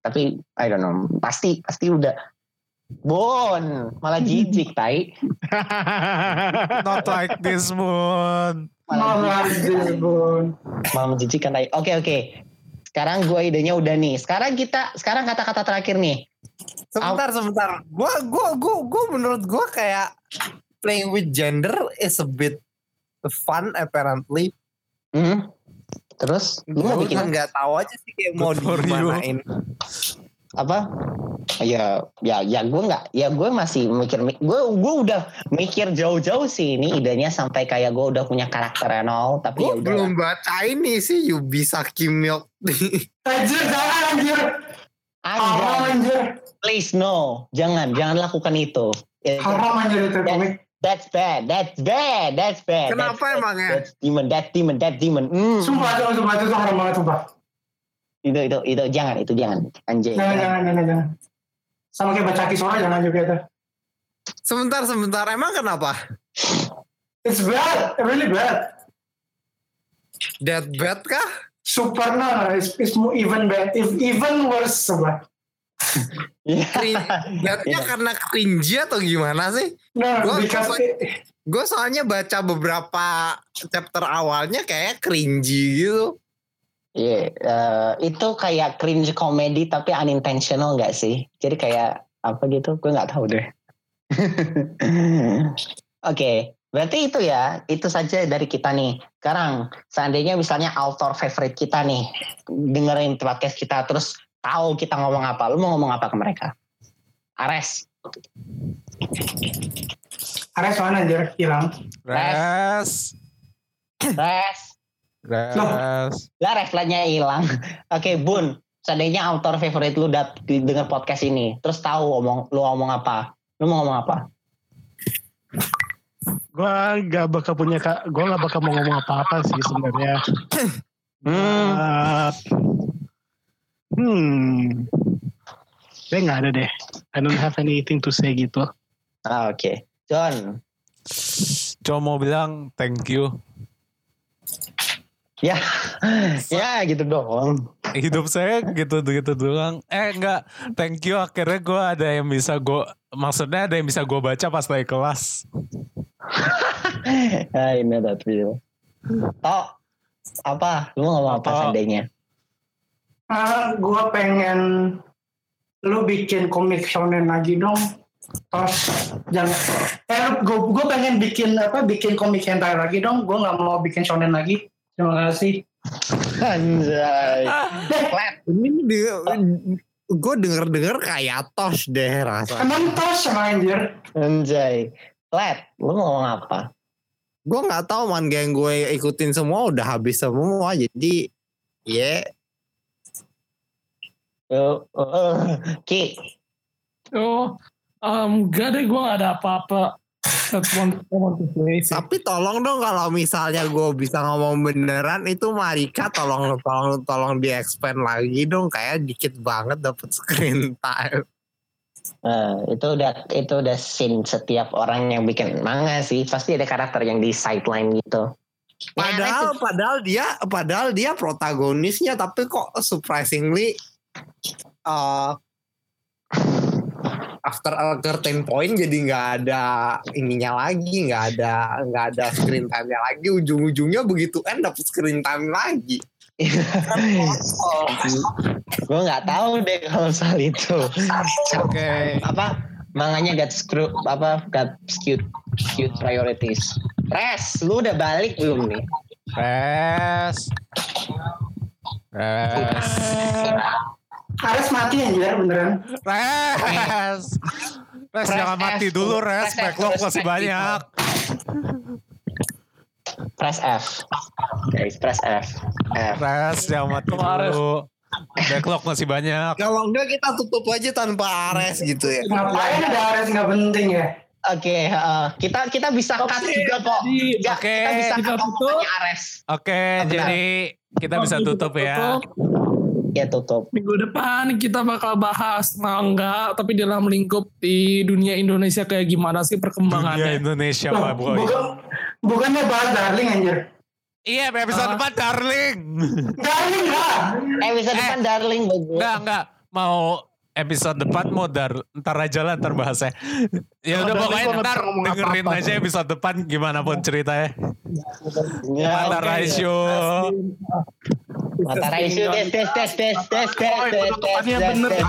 tapi I don't know pasti pasti udah Bon, malah jijik, tai. Not like this moon. Malah Malah Bun. malah menjijikan tai. Oke, oke. Sekarang gue idenya udah nih. Sekarang kita, sekarang kata-kata terakhir nih. Sebentar, sebentar. Gua, gua, gua, gua menurut gua kayak playing with gender is a bit fun apparently. Hmm? Terus, lu mau bikin nggak tahu aja sih kayak mau dimanain. apa? Ya, ya, ya gue nggak, ya gue masih mikir, gue, gue udah mikir jauh-jauh sih ini idenya sampai kayak gue udah punya karakter and all, tapi Gua ya udah. belum baca ini sih Yubisaki Milk. Anjir, jangan anjir. Haram Anjay, anjir. please no, jangan, jangan lakukan itu. Ya, Haram anjir itu komik. That's bad, that's bad, that's bad. Kenapa that's, emangnya? That's demon, that demon, that demon. Mm. Sumpah, sumpah, sumpah, itu haram banget, sumpah. Itu, itu, itu, jangan, itu jangan. Anjay. Jangan, jangan. jangan, jangan, jangan. Sama kayak baca kisora jangan juga itu. Sebentar, sebentar. Emang kenapa? It's bad, really bad. That bad kah? Super no, no, it's, it's more even bad, if even worse sumpah. Cringe. Badnya Iya. karena cringy atau gimana sih? No, gua- it- Gue soalnya baca beberapa chapter awalnya kayak cringy gitu. Iya, eh, itu kayak cringe komedi tapi unintentional nggak sih? Jadi kayak apa gitu? Gue nggak tahu deh. Oke, berarti itu ya, itu saja dari kita nih. Sekarang, seandainya misalnya author favorite kita nih, dengerin podcast kita, terus tahu kita ngomong apa. Lu mau ngomong apa ke mereka? Ares. Ares mana anjir? Hilang. Res. Res. Res. Lah refleksnya hilang. Oke, Bun. Seandainya author favorit lu dat denger podcast ini, terus tahu omong lu ngomong apa? Lu mau ngomong apa? Gue gak bakal punya kak, gue gak bakal mau ngomong apa-apa sih sebenarnya. Hmm. Uh, hmm. Gue gak ada deh. I don't have anything to say gitu. Ah, Oke. John. Cuma mau bilang thank you. Ya. ya gitu dong. Hidup saya gitu gitu doang. Eh enggak, thank you akhirnya gue ada yang bisa gue maksudnya ada yang bisa gue baca pas lagi kelas. I know that feel. Tok. Apa? Lu mau ngomong apa Tok. seandainya? Ah, gue pengen lu bikin komik shonen lagi dong. Terus jangan eh gue gue pengen bikin apa bikin komik hentai lagi dong. Gue nggak mau bikin shonen lagi. Terima kasih. Anjay. Ini dia, gue denger-denger kayak tos deh rasa. Emang tos sama anjir. Anjay. Let, lu mau ngomong apa? Gue nggak tahu manga yang gue ikutin semua udah habis semua jadi ya Uh, uh, uh. Ki, Oh, um, gak deh gue gak ada apa-apa. That's one, one to say sih. Tapi tolong dong kalau misalnya gue bisa ngomong beneran itu Marika tolong tolong tolong di expand lagi dong kayak dikit banget dapat screen time. Eh, itu udah itu udah scene setiap orang yang bikin manga sih pasti ada karakter yang di sideline gitu. Padahal padahal dia padahal dia protagonisnya tapi kok surprisingly uh, after a certain point jadi nggak ada ininya lagi nggak ada nggak ada screen time nya lagi ujung-ujungnya begitu end dapet screen time lagi Gue nggak tahu deh kalau soal itu. Oke. Apa manganya got screw apa got skewed skewed priorities. Res, lu udah balik belum nih? Res. Res. Ares mati anjir beneran. Res. Res Press jangan mati F. dulu Res, Press backlog press masih banyak. Press F. Guys, press F. F. Res jangan mati Res. dulu. Backlog masih banyak. kalau enggak kita tutup aja tanpa Ares gitu ya Ngapain ada Ares nggak penting ya? Oke, eh, kita kita bisa cut juga kok. Oke, kita bisa kita cut Ares. Oke, Benar. jadi kita bisa tutup ya. Ya tutup. Minggu depan kita bakal bahas manga tapi dalam lingkup di dunia Indonesia kayak gimana sih Dunia perkembangannya. Indonesia Loh, Pak Boy. bukan, bukannya bahas darling anjir. Iya, episode Ah. depan darling. Darling lah. Episode Eh, depan darling bagus. Enggak, enggak. Mau episode depan mau dar ntar aja lah ntar bahasnya. Ya udah Darling pokoknya ntar dengerin apa-apa. aja episode depan gimana pun ceritanya. Ya, Mata oke. ratio. Mata ratio tes tes tes tes tes tes tes tes tes tes.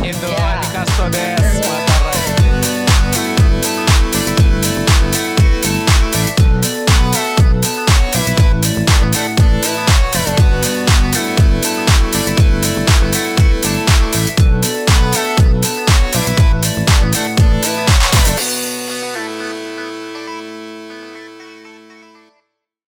Itu Ya. Adikasto des. Mata